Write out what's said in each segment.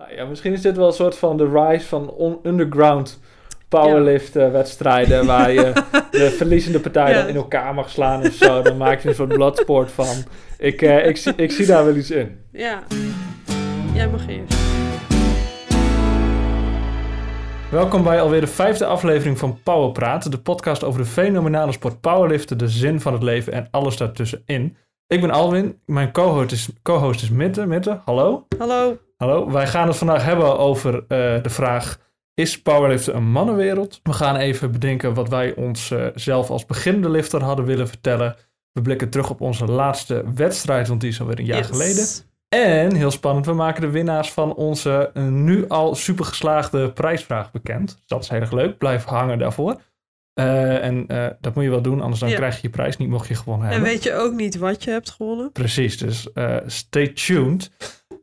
Nou ja, misschien is dit wel een soort van de rise van on- underground powerlift wedstrijden. Waar je de verliezende partij Ja. dan in elkaar mag slaan of zo. Dan maak je een soort bloodsport van. Ik, eh, ik, zie, ik zie daar wel iets in. Ja. Jij mag eerst. Welkom bij alweer de vijfde aflevering van Power Praat. De podcast over de fenomenale sport powerliften, de zin van het leven en alles daartussenin. Ik ben Alwin, mijn co-host is, co-host is Mitte. Mitte, hallo. Hallo. Hallo, wij gaan het vandaag hebben over eh, de vraag: is powerliften een mannenwereld? We gaan even bedenken wat wij ons eh, zelf als beginnende lifter hadden willen vertellen. We blikken terug op onze laatste wedstrijd, want die is alweer een jaar Yes. geleden. En heel spannend, we maken de winnaars van onze eh, nu al super geslaagde prijsvraag bekend. Dat is heel erg leuk. Blijf hangen daarvoor. En dat moet je wel doen, anders dan Ja. krijg je je prijs niet mocht je gewonnen En hebben. weet je ook niet wat je hebt gewonnen? Precies, dus stay tuned.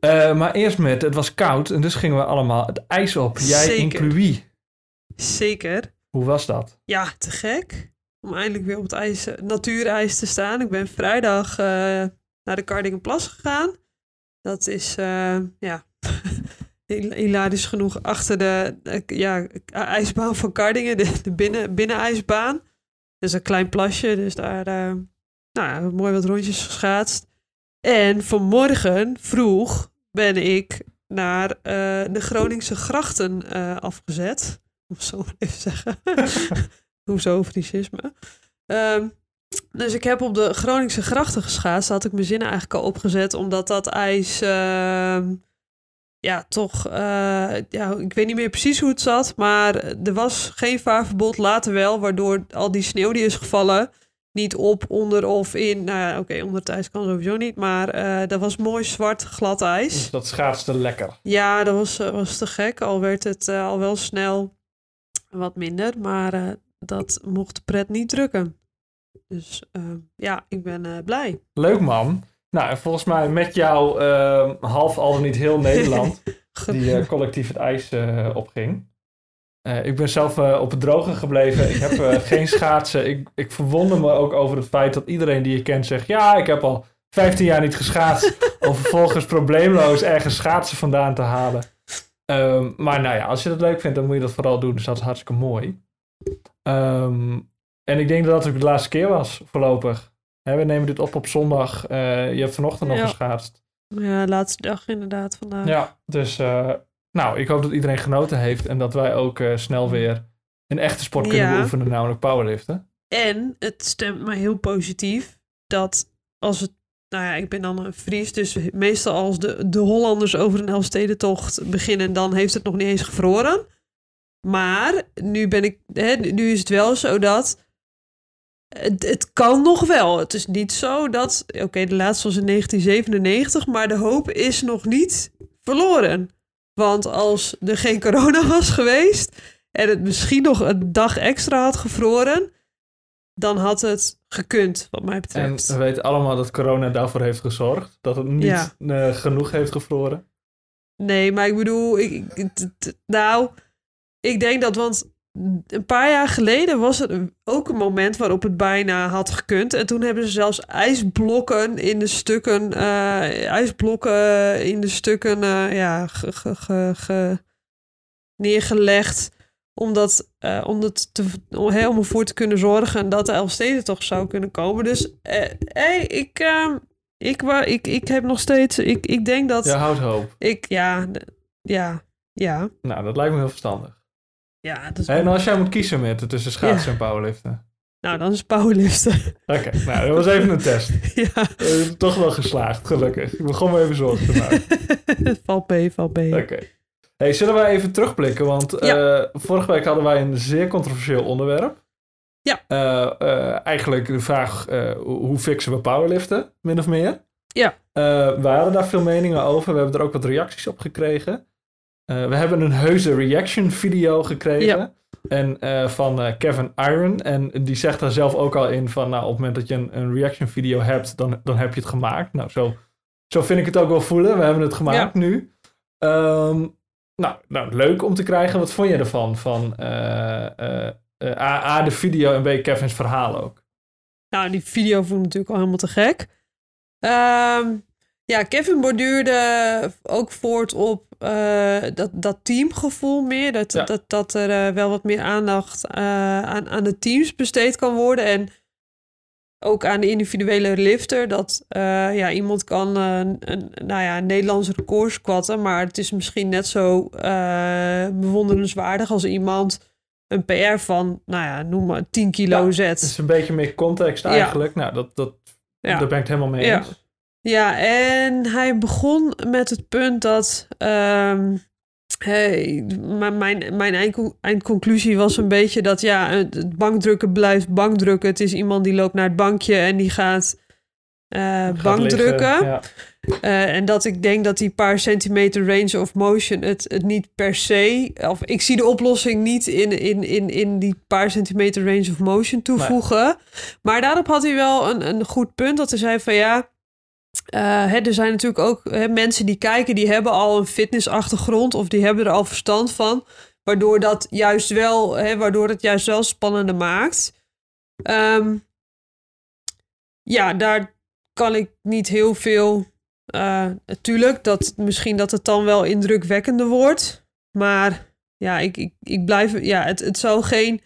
Eh, maar eerst met, het was koud en dus gingen we allemaal het ijs op. Jij Zeker. Zeker. Hoe was dat? Ja, te gek. Om eindelijk weer op het ijs, eh, natuurijs te staan. Ik ben vrijdag eh, naar de Kardingenplas gegaan. Dat is, eh, ja, hil- hilarisch genoeg achter de ja, ijsbaan van Kardingen. De, de binnen, binnenijsbaan. Dus een klein plasje, dus daar nou ja, mooi wat rondjes geschaatst. En vanmorgen vroeg ben ik naar eh, de Groningse grachten eh, afgezet. Om zo maar even te zeggen. Hoezo Friesisme? Ehm, dus ik heb op de Groningse grachten geschaatst. Daar had ik mijn zinnen eigenlijk al opgezet. Omdat dat ijs... ehm, ja, toch... eh, ja, ik weet niet meer precies hoe het zat. Maar er was geen vaarverbod. Later wel. Waardoor al die sneeuw die is gevallen... Niet op, onder of in. Nou oké, onder het ijs kan sowieso niet. Maar eh dat was mooi zwart glad ijs. Dus dat schaatste lekker. Ja, dat was, eh, was te gek. Al werd het eh, al wel snel wat minder. Maar dat mocht de pret niet drukken. Dus ja, ik ben blij. Leuk man. Nou, en volgens mij met jou half al dan niet heel Nederland die collectief het ijs opging. Eh, ik ben zelf eh, op het droge gebleven. Ik heb eh, geen schaatsen. Ik, ik verwonder me ook over het feit dat iedereen die je kent zegt... Ja, ik heb al 15 jaar niet geschaatst. om vervolgens probleemloos ergens schaatsen vandaan te halen. Ehm, maar nou ja, als je dat leuk vindt, dan moet je dat vooral doen. Dus dat is hartstikke mooi. Ehm, en ik denk dat dat ook de laatste keer was, voorlopig. Hè, we nemen dit op op zondag. Je hebt vanochtend nog geschaatst. ja, laatste dag inderdaad vandaag. Ja, dus nou, ik hoop dat iedereen genoten heeft en dat wij ook eh, snel weer een echte sport kunnen Ja. beoefenen, namelijk powerliften. En het stemt me heel positief dat als het... Nou ja, ik ben dan een Fries, dus meestal als de, de Hollanders over een Elfstedentocht beginnen, dan heeft het nog niet eens gevroren. Maar nu ben ik, hè, nu is het wel zo dat het, het kan nog wel. Het is niet zo dat, oké, de laatste was in 1997, maar de hoop is nog niet verloren. Want als er geen corona was geweest en het misschien nog een dag extra had gevroren, dan had het gekund, wat mij En betreft. we weten allemaal dat corona daarvoor heeft gezorgd. Dat het niet Ja. eh, genoeg heeft gevroren. Nee, maar ik bedoel, ik, nou, ik denk dat, want een paar jaar geleden was er ook een moment waarop het bijna had gekund. En toen hebben ze zelfs ijsblokken in de stukken, eh, ijsblokken in de stukken, eh, ja, ge, ge- ge- ge- neergelegd. Omdat, eh, om, dat te, om, hè, om ervoor te kunnen zorgen dat de Elfsteden toch zou kunnen komen. Dus hey, ik, eh, ik, ik, ik heb nog steeds, ik, ik denk dat... Je houdt hoop. Ik, ja, ja, ja, Nou, dat lijkt me heel verstandig. Ja. Is En als jij moet kiezen met tussen schaatsen en powerliften. Nou, dan is powerliften. Oké, nou, dat was even een test. ja, toch wel geslaagd, gelukkig. Ik begon me even zorgen te maken. val B, val B. Oké. Hey, zullen wij even terugblikken? Want Ja. eh, vorige week hadden wij een zeer controversieel onderwerp. Ja. Eh, eh, eigenlijk de vraag, hoe fixen we powerliften, min of meer? Ja. Wij hadden daar veel meningen over. We hebben er ook wat reacties op gekregen. Eh, we hebben een heuse reaction video gekregen. Ja. En eh, van eh, Kevin Iron. En die zegt daar zelf ook al in van... Nou, op het moment dat je een, een reaction video hebt, dan, dan heb je het gemaakt. Nou, zo, zo vind ik het ook wel voelen. We hebben het gemaakt nu. Ehm, nou, nou, leuk om te krijgen. Wat vond je ervan? Van A, A, de video en B, Kevin's verhaal ook. Nou, die video vond ik natuurlijk al helemaal te gek. Ehm, ja, Kevin borduurde ook voort op uh, dat, dat teamgevoel meer. Dat, dat, dat er uh, wel wat meer aandacht uh, aan, aan de teams besteed kan worden. En ook aan de individuele lifter. Dat ja, iemand kan een, nou ja, een Nederlands record squatten. Maar het is misschien net zo bewonderenswaardig als iemand een PR van, nou ja, noem maar 10 kilo ja, zet. Het is een beetje meer context eigenlijk. Nou, dat, dat, daar ben ik het helemaal mee eens. Ja, en hij begon met het punt dat. Um, hey, mijn, mijn eindconclusie was een beetje dat ja, het bankdrukken blijft bankdrukken. Het is iemand die loopt naar het bankje en die gaat, uh, bankdrukken. Ja. Uh, en dat ik denk dat die paar centimeter range of motion het, het niet per se. Of ik zie de oplossing niet in, in, in, in die paar centimeter range of motion toevoegen. Maar daarop had hij wel een, een goed punt. Dat hij zei van ja. Uh, hè, er zijn natuurlijk ook hè, mensen die kijken, die hebben al een fitnessachtergrond of die hebben er al verstand van. Waardoor dat juist wel, hè, waardoor het juist wel spannender maakt. Um, ja, daar kan ik niet heel veel. Uh, natuurlijk, dat, misschien dat het dan wel indrukwekkender wordt. Maar ja, ik, ik, ik blijf. Ja, het, het zal geen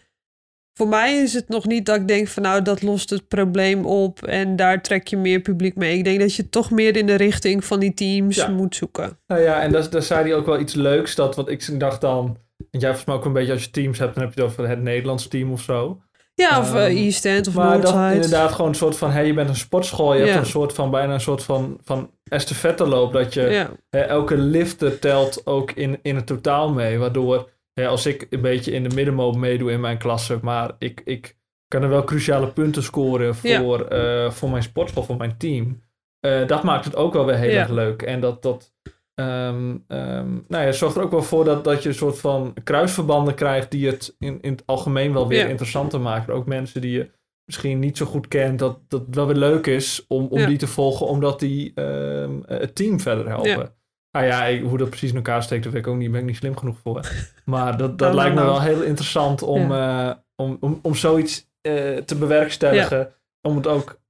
voor mij is het nog niet dat ik denk van nou, dat lost het probleem op en daar trek je meer publiek mee. Ik denk dat je toch meer in de richting van die teams moet zoeken. Nou ja, en daar, daar zei hij ook wel iets leuks. Dat wat ik dacht dan, en jij volgens mij ook een beetje als je teams hebt, dan heb je het over het Nederlands team of zo. Ja, of uh, East End of maar Northside. dat inderdaad gewoon een soort van, hey, je bent een sportschool. Je hebt een soort van, bijna een soort van, van estafette loop. Dat je elke lifter telt ook in, in het totaal mee. Waardoor ja, als ik een beetje in de middenmoot meedoe in mijn klasse, maar ik, ik kan er wel cruciale punten scoren voor, ja. uh, voor mijn sportschool, voor mijn team. Uh, dat maakt het ook wel weer heel ja. erg leuk. En dat, dat um, um, nou ja, zorgt er ook wel voor dat, dat je een soort van kruisverbanden krijgt die het in, in het algemeen wel weer interessanter maken. Ook mensen die je misschien niet zo goed kent, dat, dat het wel weer leuk is om, om die te volgen, omdat die um, het team verder helpen. Nou ja, hoe dat precies in elkaar steekt, dat weet ik ook niet. ben ik niet slim genoeg voor. Maar dat, dat lijkt me wel heel interessant om, uh, om, om, om zoiets uh, te bewerkstelligen. Ja. Om het ook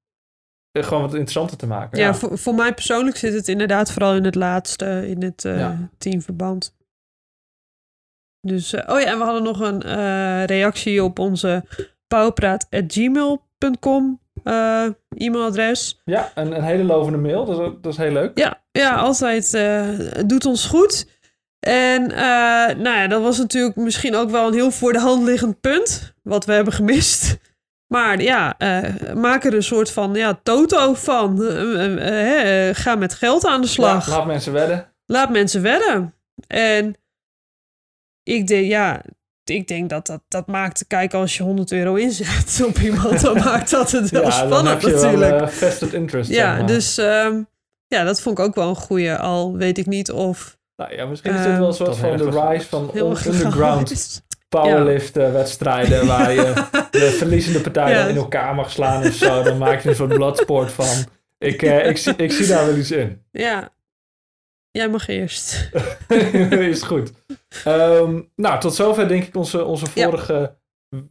uh, gewoon wat interessanter te maken. Ja, ja, Voor, voor mij persoonlijk zit het inderdaad vooral in het laatste, in het teamverband. Dus, oh ja, en we hadden nog een reactie op onze pauwpraat.gmail.com uh, e-mailadres. Ja, een, een hele lovende mail. Dat is, dat is heel leuk. Ja, ja altijd uh, doet ons goed. En uh, nou ja, dat was natuurlijk misschien ook wel een heel voor de hand liggend punt. Wat we hebben gemist. Maar ja, maak er een soort van ja, toto van. ga met geld aan de slag. Ja, laat mensen wedden. Laat mensen wedden. En ik denk, ja, ik denk dat dat, dat maakt, kijk, als je 100 euro inzet op iemand, dan maakt dat het wel ja, spannend dan heb je natuurlijk. Wel, uh, vested interest. Ja, dus um, ja, dat vond ik ook wel een goeie. Al weet ik niet of. Nou ja, misschien is dit wel een soort van de rise van underground powerlift ja. wedstrijden waar je de verliezende partij ja. in elkaar mag slaan of zo. Dan maak je een soort bloodsport van. Ik, uh, ik, zie, ik zie daar wel iets in. Ja, Jij mag eerst. is goed. Um, nou, tot zover denk ik onze, onze vorige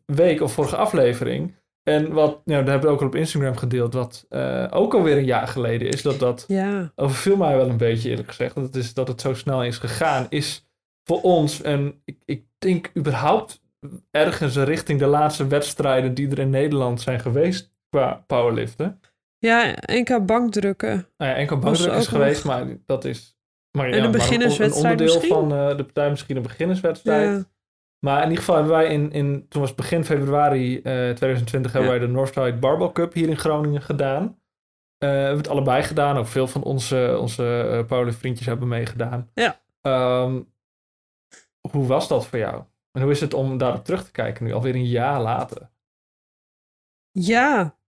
week of vorige aflevering. En wat, nou, daar hebben we ook al op Instagram gedeeld, wat uh, ook alweer een jaar geleden is. Dat dat ja. overviel mij wel een beetje eerlijk gezegd. Dat het, is, dat het zo snel is gegaan. Is voor ons, en ik, ik denk überhaupt ergens richting de laatste wedstrijden die er in Nederland zijn geweest qua powerliften. Ja, NK bankdrukken. Nou ja, enkel bankdrukken is geweest, maar dat is maar, en ja, een beginnerswedstrijd Een onderdeel van uh, de partij misschien een beginnerswedstrijd. Ja. Maar in ieder geval hebben wij in, in toen was begin februari uh, 2020, hebben wij de Northside Barbell Cup hier in Groningen gedaan. Uh, we hebben het allebei gedaan. Ook veel van onze, onze uh, vriendjes hebben meegedaan. Ja. Um, hoe was dat voor jou? En hoe is het om daarop terug te kijken nu, alweer een jaar later? Ja.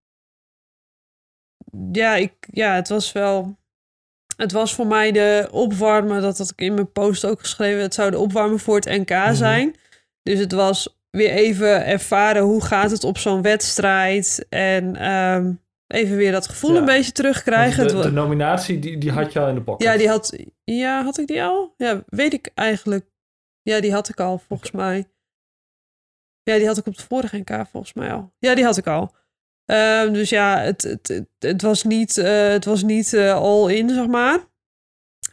Ja, ik, ja het was wel het was voor mij de opwarmen, dat had ik in mijn post ook geschreven. Het zou de opwarmen voor het NK mhm. zijn. Dus het was weer even ervaren hoe gaat het op zo'n wedstrijd. En um, even weer dat gevoel een beetje terugkrijgen. De, de, nominatie, die, die had je al in de pocket. Ja, die had, ja, had ik die al? Ja, weet ik eigenlijk. Ja, die had ik al, volgens mij. Ja, die had ik op de vorige NK volgens mij al. Ja, die had ik al. Ehm, dus ja, het, het, het, was niet, eh, het was niet eh, all in, zeg maar.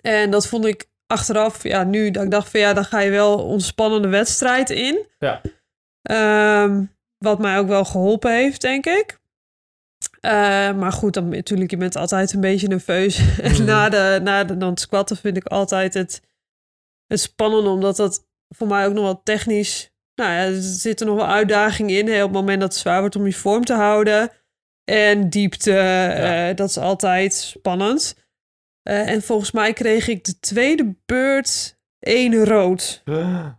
En dat vond ik achteraf, ja, nu dat ik dacht van ja, dan ga je wel ontspannende wedstrijd in. Ja. Ehm, wat mij ook wel geholpen heeft, denk ik. Eh, maar goed, dan natuurlijk, je bent altijd een beetje nerveus. En na, de, na de, dan squatten vind ik altijd het, het spannende, omdat dat voor mij ook nog wel technisch... Nou ja, er zitten nog wel uitdagingen in. Hè, op het moment dat het zwaar wordt om je vorm te houden. En diepte, eh, dat is altijd spannend. Eh, en volgens mij kreeg ik de tweede beurt één rood.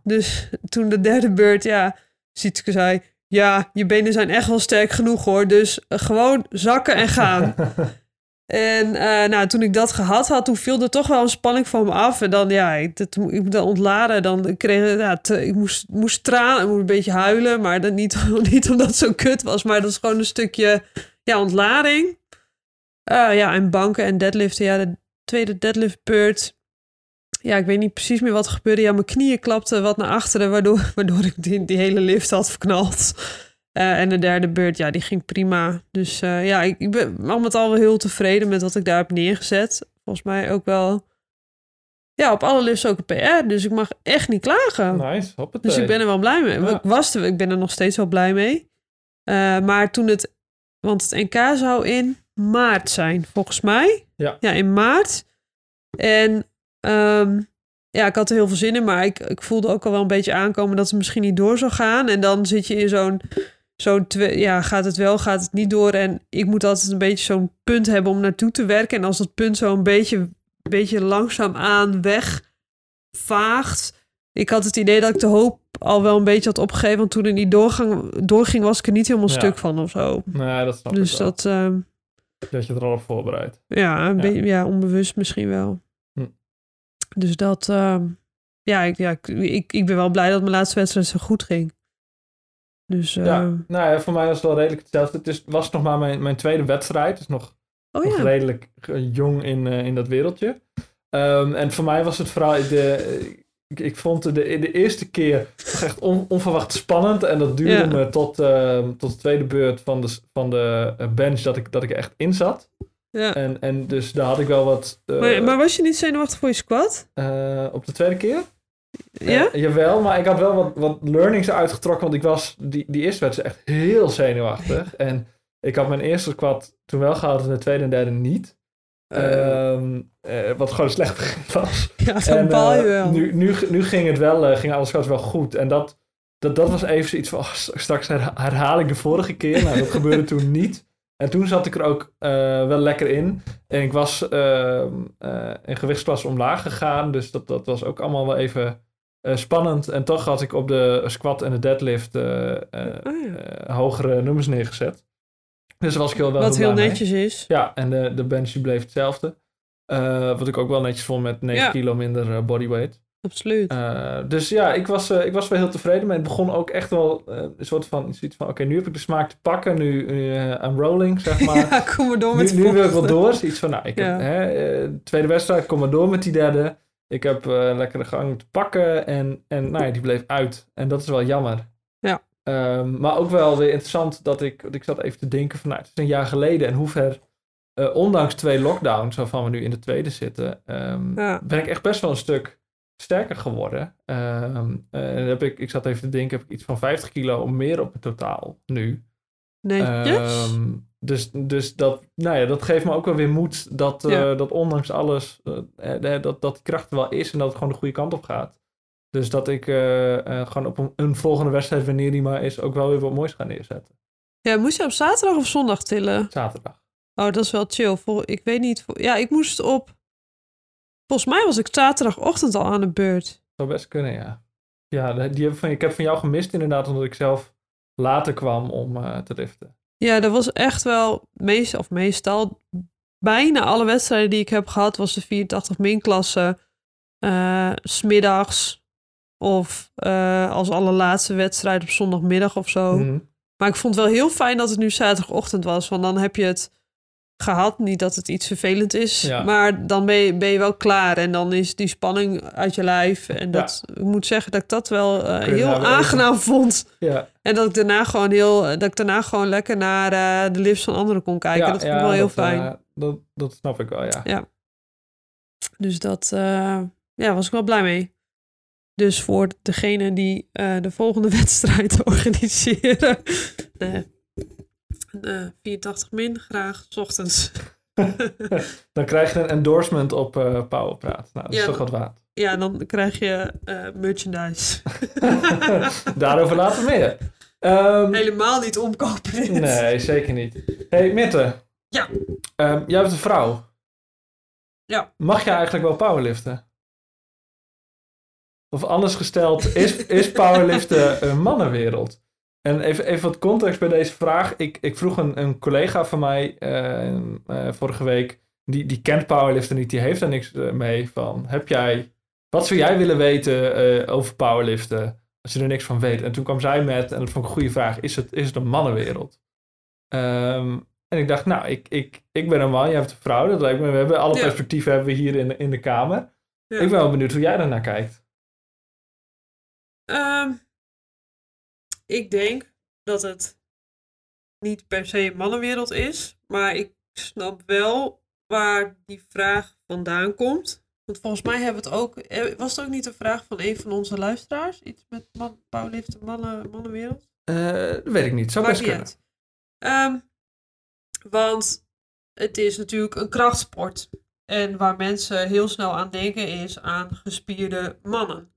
Dus toen de derde beurt, ja, Sietske zei... Ja, je benen zijn echt wel sterk genoeg hoor. Dus gewoon zakken en gaan. en eh, nou, toen ik dat gehad had, toen viel er toch wel een spanning van me af. En dan, ja, ik, dat, ik moet ontladen. Dan kreeg ja, ik moest, moest tranen, ik moest een beetje huilen. Maar dat niet, omdat het zo kut was, maar dat is gewoon een stukje ja, ontlading. Eh, ja, en banken en deadliften. Ja, de tweede deadliftbeurt. Ja, ik weet niet precies meer wat er gebeurde. Ja, mijn knieën klapten wat naar achteren, waardoor, waardoor ik die, die hele lift had verknald. Eh, en de derde beurt, ja, die ging prima. Dus eh, ja, ik, ik ben al met al wel heel tevreden met wat ik daar heb neergezet. Volgens mij ook wel, ja, op alle lifts ook een PR. Dus ik mag echt niet klagen. Nice, hoppatee. Dus ik ben er wel blij mee. Ja. Ik, was er, ik ben er nog steeds wel blij mee. Eh, maar toen het... Want het NK zou in maart zijn, volgens mij. Ja. Ja, in maart. En ehm, ja, ik had er heel veel zin in. Maar ik, ik voelde ook al wel een beetje aankomen dat het misschien niet door zou gaan. En dan zit je in zo'n... Zo'n ja, gaat het wel, gaat het niet door. En ik moet altijd een beetje zo'n punt hebben om naartoe te werken. En als dat punt zo een beetje, beetje langzaam aan wegvaagt. Ik had het idee dat ik de hoop al wel een beetje had opgegeven. Want toen het niet doorgang, doorging, was ik er niet helemaal Ja. stuk van of zo. Nee, dat snap Dus ik dat, ehm, Dat je er al op voorbereidt. ja, een Ja. beetje ja, onbewust misschien wel. Hm. Dus dat, ehm, ja, ik, ja ik, ik, ik ben wel blij dat mijn laatste wedstrijd zo goed ging. Dus, Ja, ehm, nou ja, voor mij was het wel redelijk hetzelfde. Het is, was nog maar mijn, mijn tweede wedstrijd. Dus nog, oh nog ja. redelijk eh, jong in, eh, in dat wereldje. Ehm, en voor mij was het vooral... De, ik, ik vond de, de eerste keer echt on- onverwacht spannend. En dat duurde Ja. me tot, ehm, tot de tweede beurt van de, van de eh, bench dat ik, dat ik er echt in zat. ja. En, en dus daar had ik wel wat... eh, maar, maar was je niet zenuwachtig voor je squat? eh, op de tweede keer? Ja? Eh, jawel, maar ik had wel wat, wat learnings uitgetrokken. Want ik was die, die eerste wedstrijd echt heel zenuwachtig. en ik had mijn eerste squat toen wel gehaald en de tweede en derde niet. Ehm, eh, wat gewoon slecht begin was. ja, baal je eh, wel. Nu, nu, nu ging het wel, ging alle squats wel goed. En dat, dat, dat was even zoiets van, oh, straks herha- herhaal ik de vorige keer. Nou, dat gebeurde toen niet. En toen zat ik er ook eh, wel lekker in. En ik was eh, in gewichtsklasse omlaag gegaan. Dus dat, dat was ook allemaal wel even eh, spannend. En toch had ik op de squat en de deadlift Oh hogere nummers neergezet. Dus was ik heel wel Wat heel heel blij mee. netjes is. Ja, en de, de bench bleef hetzelfde. Wat ik ook wel netjes vond met 9 Ja. kilo minder bodyweight. Absoluut. Eh, dus ja, ik was, eh, ik was wel heel tevreden. Maar het begon ook echt wel eh, een soort van zoiets van... Oké, nu heb ik de smaak te pakken. Nu I'm rolling, zeg maar. ja, kom maar door met nu, nu wil ik wel door. Zoiets van, nou, ik Ja. heb hè, tweede wedstrijd, kom maar door met die derde. Ik heb eh lekker de gang te pakken en, en nou ja, die bleef uit. En dat is wel jammer. Ja. Ehm, maar ook wel weer interessant dat ik, ik zat even te denken van, nou, het is een jaar geleden en hoe ver, ondanks twee lockdowns, waarvan we nu in de tweede zitten, ehm, Ja. ben ik echt best wel een stuk sterker geworden. Ehm, eh, en heb ik, ik zat even te denken, heb ik iets van 50 kilo meer op het totaal nu. Netjes. Ehm, dus dus dat, nou ja, dat geeft me ook wel weer moed dat, eh, dat ondanks alles, eh, dat, dat die kracht er wel is en dat het gewoon de goede kant op gaat. Dus dat ik gewoon op een, een volgende wedstrijd, wanneer die maar is, ook wel weer wat moois ga neerzetten. ja, moest je op zaterdag of zondag tillen? Zaterdag. Oh, dat is wel chill. Vol, ik weet niet. ja, ik moest op... Volgens mij was ik zaterdagochtend al aan de beurt. Zou best kunnen, ja. Ja, die heb van, ik heb van jou gemist inderdaad, omdat ik zelf later kwam om eh, te liften. Ja, dat was echt wel... Meestal, of meestal... Bijna alle wedstrijden die ik heb gehad... was de 84 min klasse. eh, smiddags. Of eh, als allerlaatste wedstrijd op zondagmiddag of zo. Mhm. Maar ik vond het wel heel fijn dat het nu zaterdagochtend was. Want dan heb je het gehad. Niet dat het iets vervelend is, Ja. maar dan ben je, ben je wel klaar. En dan is die spanning uit je lijf. En dat, ik moet zeggen dat ik dat wel eh, heel nou aangenaam vond. Ja, En dat ik daarna gewoon heel, dat ik daarna gewoon lekker naar eh, de lips van anderen kon kijken. ja, dat vond ja, ik wel heel dat, fijn. eh, dat, dat snap ik wel, ja. Dus dat eh, ja, was ik wel blij mee. Dus voor degene die eh, de volgende wedstrijd organiseren. nee, eh, 84 min, graag, 's ochtends. Dan krijg je een endorsement op eh Powerpraat. Nou, dat is toch wat waard. Ja, dan krijg je eh, merchandise. Daarover later meer. Ehm, Helemaal niet omkopen dit. nee, zeker niet. hey, Mitte. Ja. Ehm, jij bent een vrouw. Ja. Mag jij eigenlijk wel powerliften? Of anders gesteld, is, is powerliften een mannenwereld? En even, even wat context bij deze vraag. Ik, ik vroeg een, een collega van mij eh, eh, vorige week, die, die kent powerliften niet, die heeft er niks eh, mee van. Heb jij, wat zou jij willen weten eh, over powerliften als je er niks van weet? En toen kwam zij met, en dat vond ik een goede vraag, is het, is het een mannenwereld? Ehm, en ik dacht, nou, ik, ik, ik ben een man, jij bent een vrouw. Dat lijkt me, we hebben alle Ja. perspectieven hebben we hier in de, in de kamer. Ja. Ik ben wel benieuwd hoe jij daarnaar kijkt. Ehm, ik denk dat het niet per se een mannenwereld is, maar ik snap wel waar die vraag vandaan komt. Want volgens mij hebben we het ook. eh, Was het ook niet een vraag van een van onze luisteraars? Iets met man, mannen, mannenwereld? Eh, dat weet ik niet, zou best kunnen. Ehm, want het is natuurlijk een krachtsport. En waar mensen heel snel aan denken is aan gespierde mannen.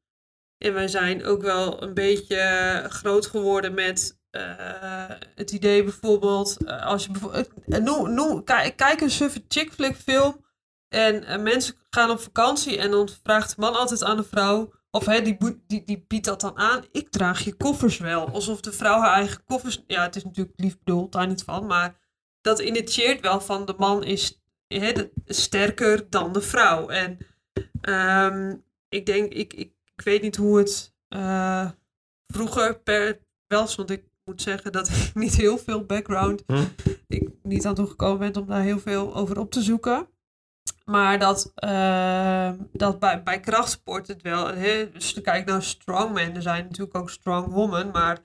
En wij zijn ook wel een beetje groot geworden met eh, het idee bijvoorbeeld, eh, als je eh, noem, noem, kijk, een suffe chick flick film en mensen gaan op vakantie en dan vraagt de man altijd aan de vrouw, of hè, die, die, die biedt dat dan aan, ik draag je koffers wel. Alsof de vrouw haar eigen koffers, ja het is natuurlijk lief bedoeld, daar niet van, maar dat initieert wel van de man is sterker dan de vrouw. En ehm, ik denk, ik, ik, ik weet niet hoe het eh, vroeger per was, want ik moet zeggen dat ik niet heel veel background, Hm? ik niet aan toegekomen ben om daar heel veel over op te zoeken. Maar dat, eh, dat bij, bij krachtsport het wel, hè, dus kijk naar strongman, er zijn natuurlijk ook strongwomen, maar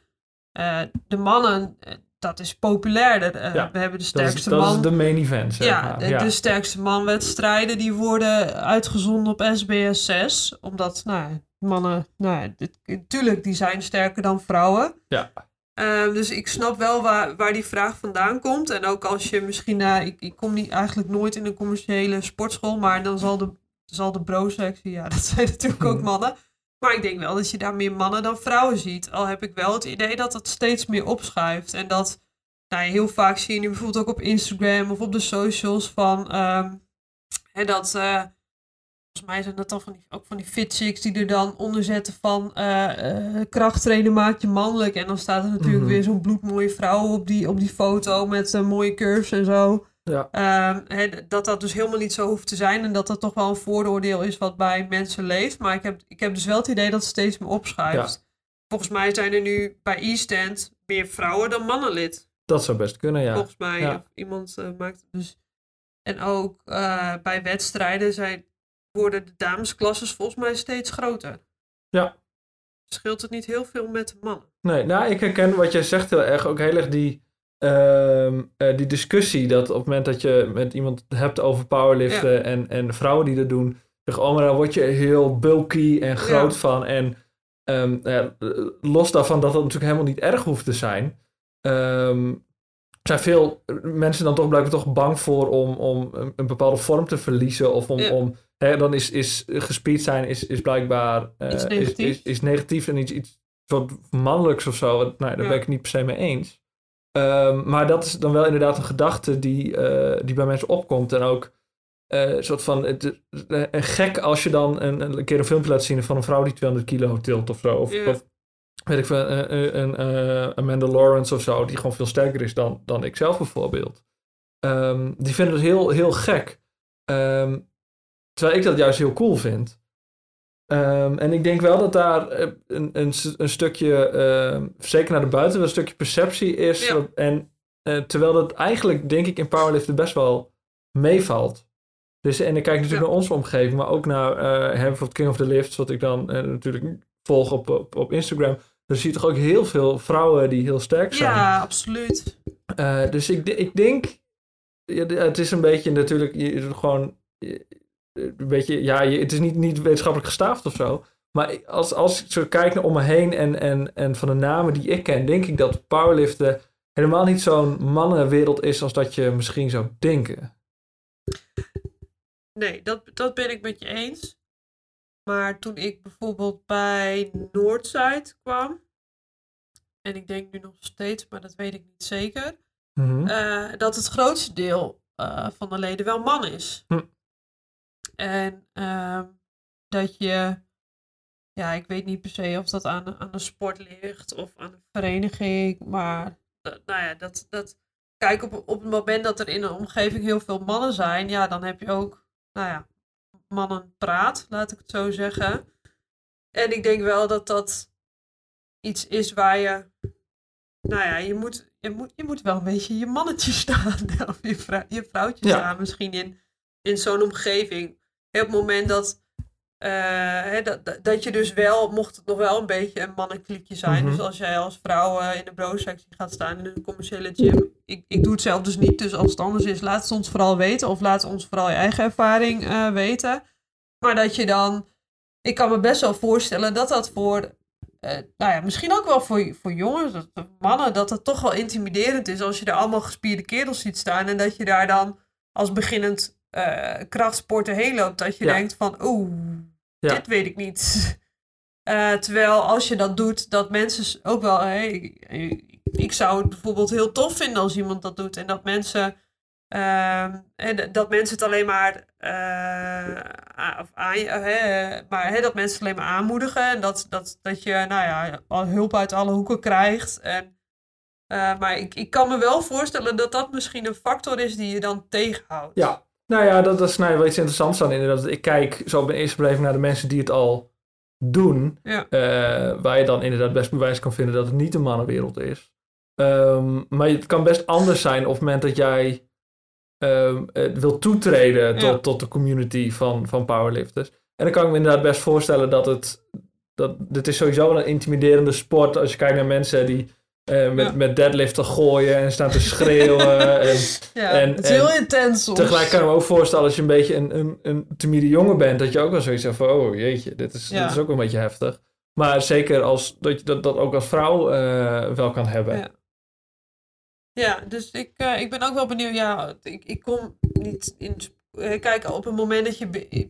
eh, de mannen, dat is populairder. Ja, we hebben de Dat, is, sterkste dat man. is de main event, zeg Ja, maar. de, ja. de sterkste manwedstrijden die worden uitgezonden op SBS 6. Omdat, nou, ja, mannen, nou, ja, natuurlijk, die zijn sterker dan vrouwen. Ja. Ehm, dus ik snap wel waar, waar die vraag vandaan komt. En ook als je misschien naar, ik, ik kom niet, eigenlijk nooit in een commerciële sportschool, maar dan zal de, zal de bro-sectie, ja, dat zijn natuurlijk ook Mhm. mannen. Maar ik denk wel dat je daar meer mannen dan vrouwen ziet. Al heb ik wel het idee dat dat steeds meer opschuift. En dat, nou, heel vaak zie je nu bijvoorbeeld ook op Instagram of op de socials van, ehm, hè, dat, eh, volgens mij zijn dat dan van die, ook van die fit chicks die er dan onder zetten van eh, eh, krachttrainen maakt je mannelijk. En dan staat er natuurlijk Mhm. weer zo'n bloedmooie vrouw op die, op die foto met eh, mooie curves en zo. Ja. Ehm, dat dat dus helemaal niet zo hoeft te zijn en dat dat toch wel een vooroordeel is wat bij mensen leeft. Maar ik heb, ik heb dus wel het idee dat het steeds meer opschuift. Volgens mij zijn er nu bij e-stand meer vrouwen dan mannen lid. Dat zou best kunnen, ja. Volgens mij. Ja. Iemand maakt dus. En ook bij wedstrijden zijn, worden de damesklasses volgens mij steeds groter. Ja. Scheelt het niet heel veel met de mannen? Nee, nou, ik herken wat jij zegt heel erg. Ook heel erg die, ehm, eh, die discussie dat op het moment dat je met iemand hebt over powerliften en, en vrouwen die dat doen, zeggen, oh, maar dan word je heel bulky en groot Ja. van. En ehm, los daarvan dat dat natuurlijk helemaal niet erg hoeft te zijn, ehm, zijn veel mensen dan toch blijkbaar toch bang voor om, om een, een bepaalde vorm te verliezen of om, Ja. om hè, dan is, is gespierd zijn is, is blijkbaar eh, is, negatiefs. is, is negatief en iets, iets soort mannelijks of zo. Nou, daar Ja. ben ik het niet per se mee eens. Ehm, maar dat is dan wel inderdaad een gedachte die, eh, die bij mensen opkomt. En ook eh, een soort van het, gek als je dan een, een keer een filmpje laat zien van een vrouw die 200 kilo tilt of zo. Of, Ja. of weet ik veel, een, een, een, eh, Amanda Lawrence of zo, die gewoon veel sterker is dan, dan ik zelf bijvoorbeeld. Ehm, die vinden het heel, heel gek. Ehm, terwijl ik dat juist heel cool vind. Ehm, en ik denk wel dat daar eh, een, een, een stukje, zeker naar de buiten, een stukje perceptie is. Ja. en terwijl dat eigenlijk, denk ik, in powerliften best wel meevalt. Dus, en ik kijk natuurlijk naar onze omgeving, maar ook naar uh, bijvoorbeeld King of the Lifts, wat ik dan natuurlijk volg op, op, op Instagram. Dan zie je toch ook heel veel vrouwen die heel sterk zijn. Ja, absoluut. dus ik, ik denk, het is een beetje natuurlijk je, gewoon een beetje, ja, het is niet, niet wetenschappelijk gestaafd of zo. Maar als, als ik zo kijk naar om me heen en, en, en van de namen die ik ken, denk ik dat powerliften helemaal niet zo'n mannenwereld is als dat je misschien zou denken. Nee, dat, dat ben ik met je eens. Maar toen ik bijvoorbeeld bij Noordzijde kwam, en ik denk nu nog steeds, maar dat weet ik niet zeker, mhm. eh, dat het grootste deel uh, van de leden wel man is. Hm. En uh, dat je, ja, ik weet niet per se of dat aan, aan de sport ligt of aan een vereniging, maar nou ja, dat, dat, kijk, op, op het moment dat er in een omgeving heel veel mannen zijn, ja, dan heb je ook, nou ja, mannen praat, laat ik het zo zeggen. En ik denk wel dat dat iets is waar je, nou ja, je moet, je moet, je moet wel een beetje je mannetje staan, of je, vrou je vrouwtje staan misschien in, in zo'n omgeving op het moment dat, uh, dat, dat je dus wel, mocht het nog wel een beetje een mannenklikje zijn. Dus mhm. als jij als vrouw uh, in de bro-sectie gaat staan in een commerciële gym. Ik, ik doe het zelf dus niet, dus als het anders is, laat het ons vooral weten. Of laat ons vooral je eigen ervaring uh, weten. Maar dat je dan, ik kan me best wel voorstellen dat dat voor nou ja, misschien ook wel voor, voor jongens, mannen, dat het toch wel intimiderend is als je er allemaal gespierde kerels ziet staan en dat je daar dan als beginnend uh, krachtsporten heen loopt. Dat je denkt van, oeh, dit weet ik niet. Uh, terwijl als je dat doet, dat mensen ook wel... Hey, ik, zou het bijvoorbeeld heel tof vinden als iemand dat doet. En dat mensen... Uh, en dat mensen het alleen maar, uh, aan, maar dat mensen alleen maar aanmoedigen. En dat, dat, dat je nou ja, hulp uit alle hoeken krijgt. En, maar ik, ik kan me wel voorstellen dat dat misschien een factor is die je dan tegenhoudt. Ja, nou ja, dat, is nou iets interessants aan inderdaad. Ik kijk zo op mijn eerste beleving naar de mensen die het al doen. Ja. Uh, waar je dan inderdaad best bewijs kan vinden dat het niet een mannenwereld is. Um, maar het kan best anders zijn op het moment dat jij um, wil toetreden tot, tot de community van, van powerlifters. En dan kan ik me inderdaad best voorstellen dat het... Dat, dit is sowieso een intimiderende sport als je kijkt naar mensen die uh, met, ja. met deadliften gooien en staan te schreeuwen. en, ja, en, het is heel intens soms. Tegelijk kan ik me ook voorstellen als je een beetje een, een, een timide jongen bent, dat je ook wel zoiets hebt van, oh jeetje, dit is, dit is ook een beetje heftig. Maar zeker als, dat je dat, dat ook als vrouw uh, wel kan hebben. Ja, ja dus ik, uh, ik ben ook wel benieuwd. Ja, ik, ik kom niet in eh, kijk, op het moment dat je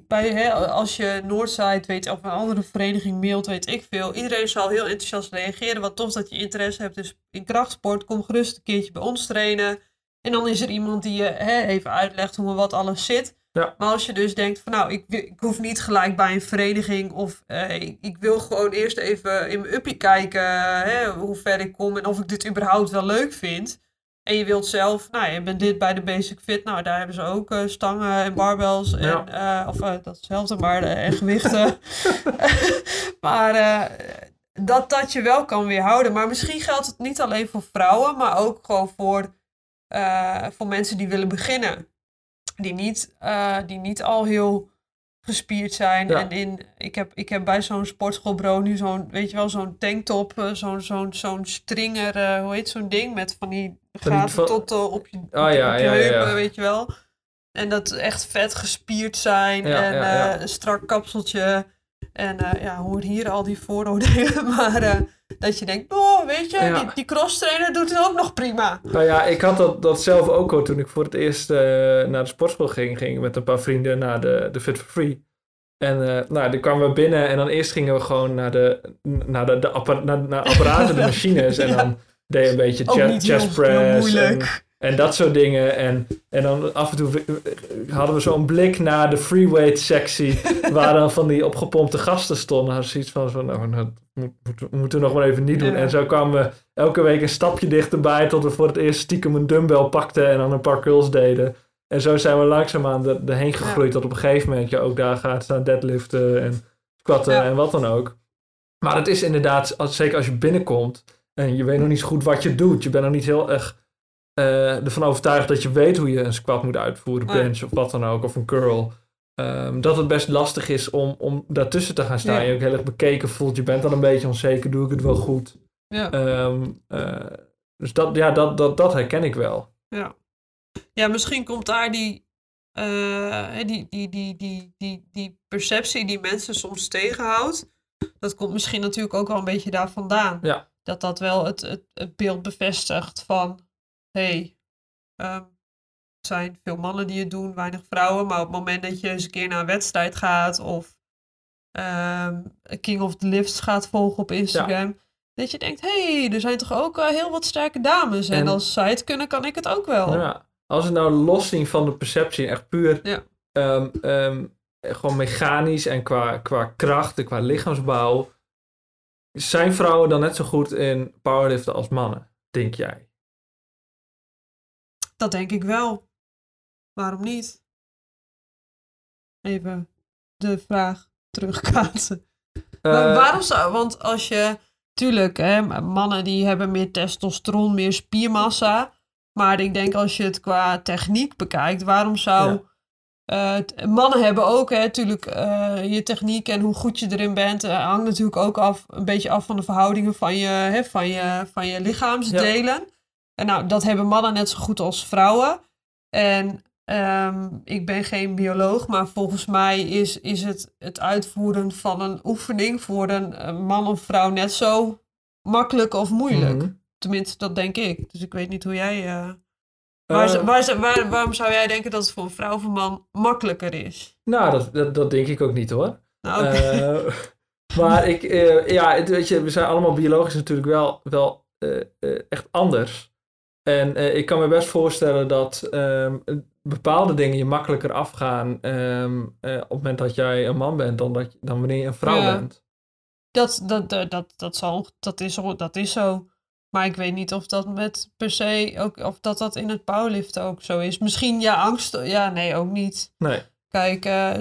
bij, hè, als je Noordside weet of een andere vereniging mailt, weet ik veel. Iedereen zal heel enthousiast reageren. Wat tof dat je interesse hebt dus in krachtsport. Kom gerust een keertje bij ons trainen. En dan is er iemand die je hè, even uitlegt hoe en wat alles zit. Ja. Maar als je dus denkt van nou, ik, ik hoef niet gelijk bij een vereniging of eh, ik, ik, wil gewoon eerst even in mijn uppie kijken hè, hoe ver ik kom en of ik dit überhaupt wel leuk vind. En je wilt zelf, nou, je bent dit bij de Basic Fit. Nou, daar hebben ze ook uh, stangen en barbells. En, ja. uh, of uh, datzelfde, maar en gewichten. maar dat dat je wel kan weerhouden. Maar misschien geldt het niet alleen voor vrouwen, maar ook gewoon voor, voor mensen die willen beginnen. Die niet, die niet al heel gespierd zijn. En in, ik, heb, ik heb bij zo'n sportschoolbro nu zo'n, weet je wel, zo'n tanktop, uh, zo'n zo'n zo'n stringer, uh, hoe heet zo'n ding, met van die gaten tot uh, op je, oh, ja, je ja, heupen, weet je wel. En dat echt vet gespierd zijn en een strak kapseltje. En ja, hoor hier al die vooroordelen, maar dat je denkt, oh, weet je, die, die cross trainer doet het ook nog prima. Nou ja, ik had dat, dat zelf ook al toen ik voor het eerst uh, naar de sportschool ging. Ging met een paar vrienden naar de, de Fit for Free. En uh, nou, dan kwamen we binnen en dan eerst gingen we gewoon naar de, naar de, de appar naar, naar apparaten, de machines. En dan deed je een beetje chest, chest press. En, en dat soort dingen. En, en dan af en toe hadden we zo'n blik naar de freeweight sectie. waar dan van die opgepompte gasten stonden. Had zoiets van, van nou, dat moeten we nog maar even niet doen. En zo kwamen we elke week een stapje dichterbij. Tot we voor het eerst stiekem een dumbbell pakten. En dan een paar curls deden. En zo zijn we langzaamaan er, erheen gegroeid. Tot op een gegeven moment je ook daar gaat staan deadliften en squatten en wat dan ook. Maar het is inderdaad, als, zeker als je binnenkomt. En je weet nog niet zo goed wat je doet. Je bent nog niet heel erg eh, ervan overtuigd dat je weet hoe je een squat moet uitvoeren, Oh bench of wat dan ook, of een curl. Ehm, dat het best lastig is om, om daartussen te gaan staan. Ja. Je ook heel erg bekeken voelt. Je bent dan een beetje onzeker. Doe ik het wel goed? Ja. Ehm, eh, dus dat, ja, dat, dat, dat herken ik wel. Ja. ja, misschien komt daar die, eh, die, die, die, die, die, die perceptie die mensen soms tegenhoudt. Dat komt misschien natuurlijk ook wel een beetje daar vandaan. Ja. Dat dat wel het, het, het beeld bevestigt van... hé, hey, ehm, er zijn veel mannen die het doen, weinig vrouwen. Maar op het moment dat je eens een keer naar een wedstrijd gaat... of ehm, King of the Lifts gaat volgen op Instagram... Dat je denkt, hé, hey, er zijn toch ook eh, heel wat sterke dames. En, En- als zij het kunnen, kan ik het ook wel. Ja. Als we nou loszien van de perceptie, echt puur Ja. ehm, gewoon mechanisch en qua, qua kracht en qua lichaamsbouw. Zijn vrouwen dan net zo goed in powerliften als mannen, denk jij? Dat denk ik wel. Waarom niet? Even de vraag terugkaatsen. Eh, waarom zou... Want als je... Tuurlijk, hè, mannen die hebben meer testosteron, meer spiermassa. Maar ik denk als je het qua techniek bekijkt, waarom zou... eh, mannen hebben ook, hè, natuurlijk, eh, je techniek en hoe goed je erin bent, hangt natuurlijk ook af, een beetje af van de verhoudingen van je, hè, van je, van je lichaamsdelen. En nou, dat hebben mannen net zo goed als vrouwen. En ehm, ik ben geen bioloog, maar volgens mij is, is het, het uitvoeren van een oefening voor een, man of vrouw net zo makkelijk of moeilijk. mhm. Tenminste, dat denk ik. Dus ik weet niet hoe jij. eh, waar, Eh, waar, ze- waar- waarom zou jij denken dat het voor een vrouw of een man makkelijker is? nou, dat, dat, dat denk ik ook niet hoor. Nou. Eh, maar ik, ja, weet je, we zijn allemaal biologisch natuurlijk wel, wel echt anders. En eh, ik kan me best voorstellen dat ehm, bepaalde dingen je makkelijker afgaan ehm, eh, op het moment dat jij een man bent dan, dat, dan wanneer je een vrouw Ja. bent. dat, dat, dat, dat, dat, zal, dat, is, zo- dat is zo. Maar ik weet niet of dat met per se ook, of dat dat in het powerliften ook zo is. Misschien ja, angst. Ja, nee, ook niet. Nee. Kijk, eh,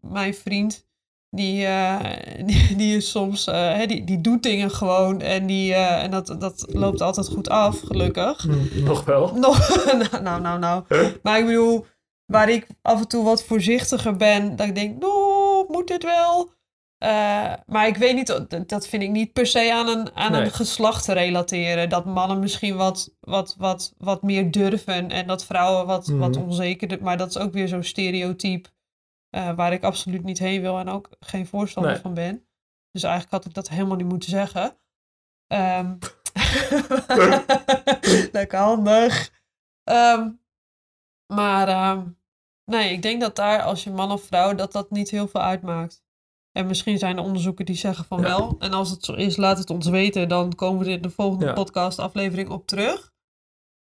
mijn vriend, die, eh, die, die is soms, eh, die, die doet dingen gewoon en, die, eh, en dat, dat loopt altijd goed af, gelukkig. Hm, Nog wel. Nog, nou, nou, nou, nou. Maar ik bedoel, waar ik af en toe wat voorzichtiger ben, dat ik denk, nou, moet dit wel? Maar ik weet niet, dat- vind ik niet per se aan een, aan Nee. een geslacht te relateren. Dat mannen misschien wat, wat, wat, wat meer durven en dat vrouwen wat, wat Mhm. onzekerder. Maar dat is ook weer zo'n stereotype eh, waar ik absoluut niet heen wil en ook geen voorstander Nee. van ben. Dus eigenlijk had ik dat helemaal niet moeten zeggen. Ehm, Lekker handig. Ehm, maar ehm, nee, ik denk dat daar als je man of vrouw, dat dat niet heel veel uitmaakt. En misschien zijn er onderzoeken die zeggen van Ja. wel. En als het zo is, laat het ons weten. Dan komen we er in de volgende Ja. podcast aflevering op terug.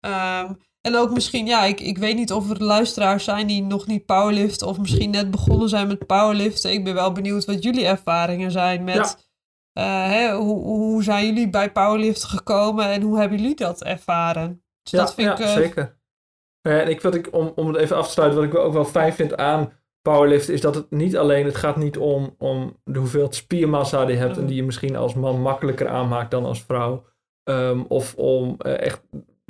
Ehm, en ook misschien, ja, ik, ik weet niet of er luisteraars zijn die nog niet powerliften. Of misschien net begonnen zijn met powerliften. Ik ben wel benieuwd wat jullie ervaringen zijn met... eh, hè, hoe, hoe zijn jullie bij powerliften gekomen en hoe hebben jullie dat ervaren? Dus Ja, dat vind ja ik... eh, zeker. Eh, En ik, wat ik, om, om het even af te sluiten, wat ik ook wel fijn vind aan powerliften, is dat het niet alleen, het gaat niet om, om de hoeveelheid spiermassa die je hebt en die je misschien als man makkelijker aanmaakt dan als vrouw. Ehm, of om eh, echt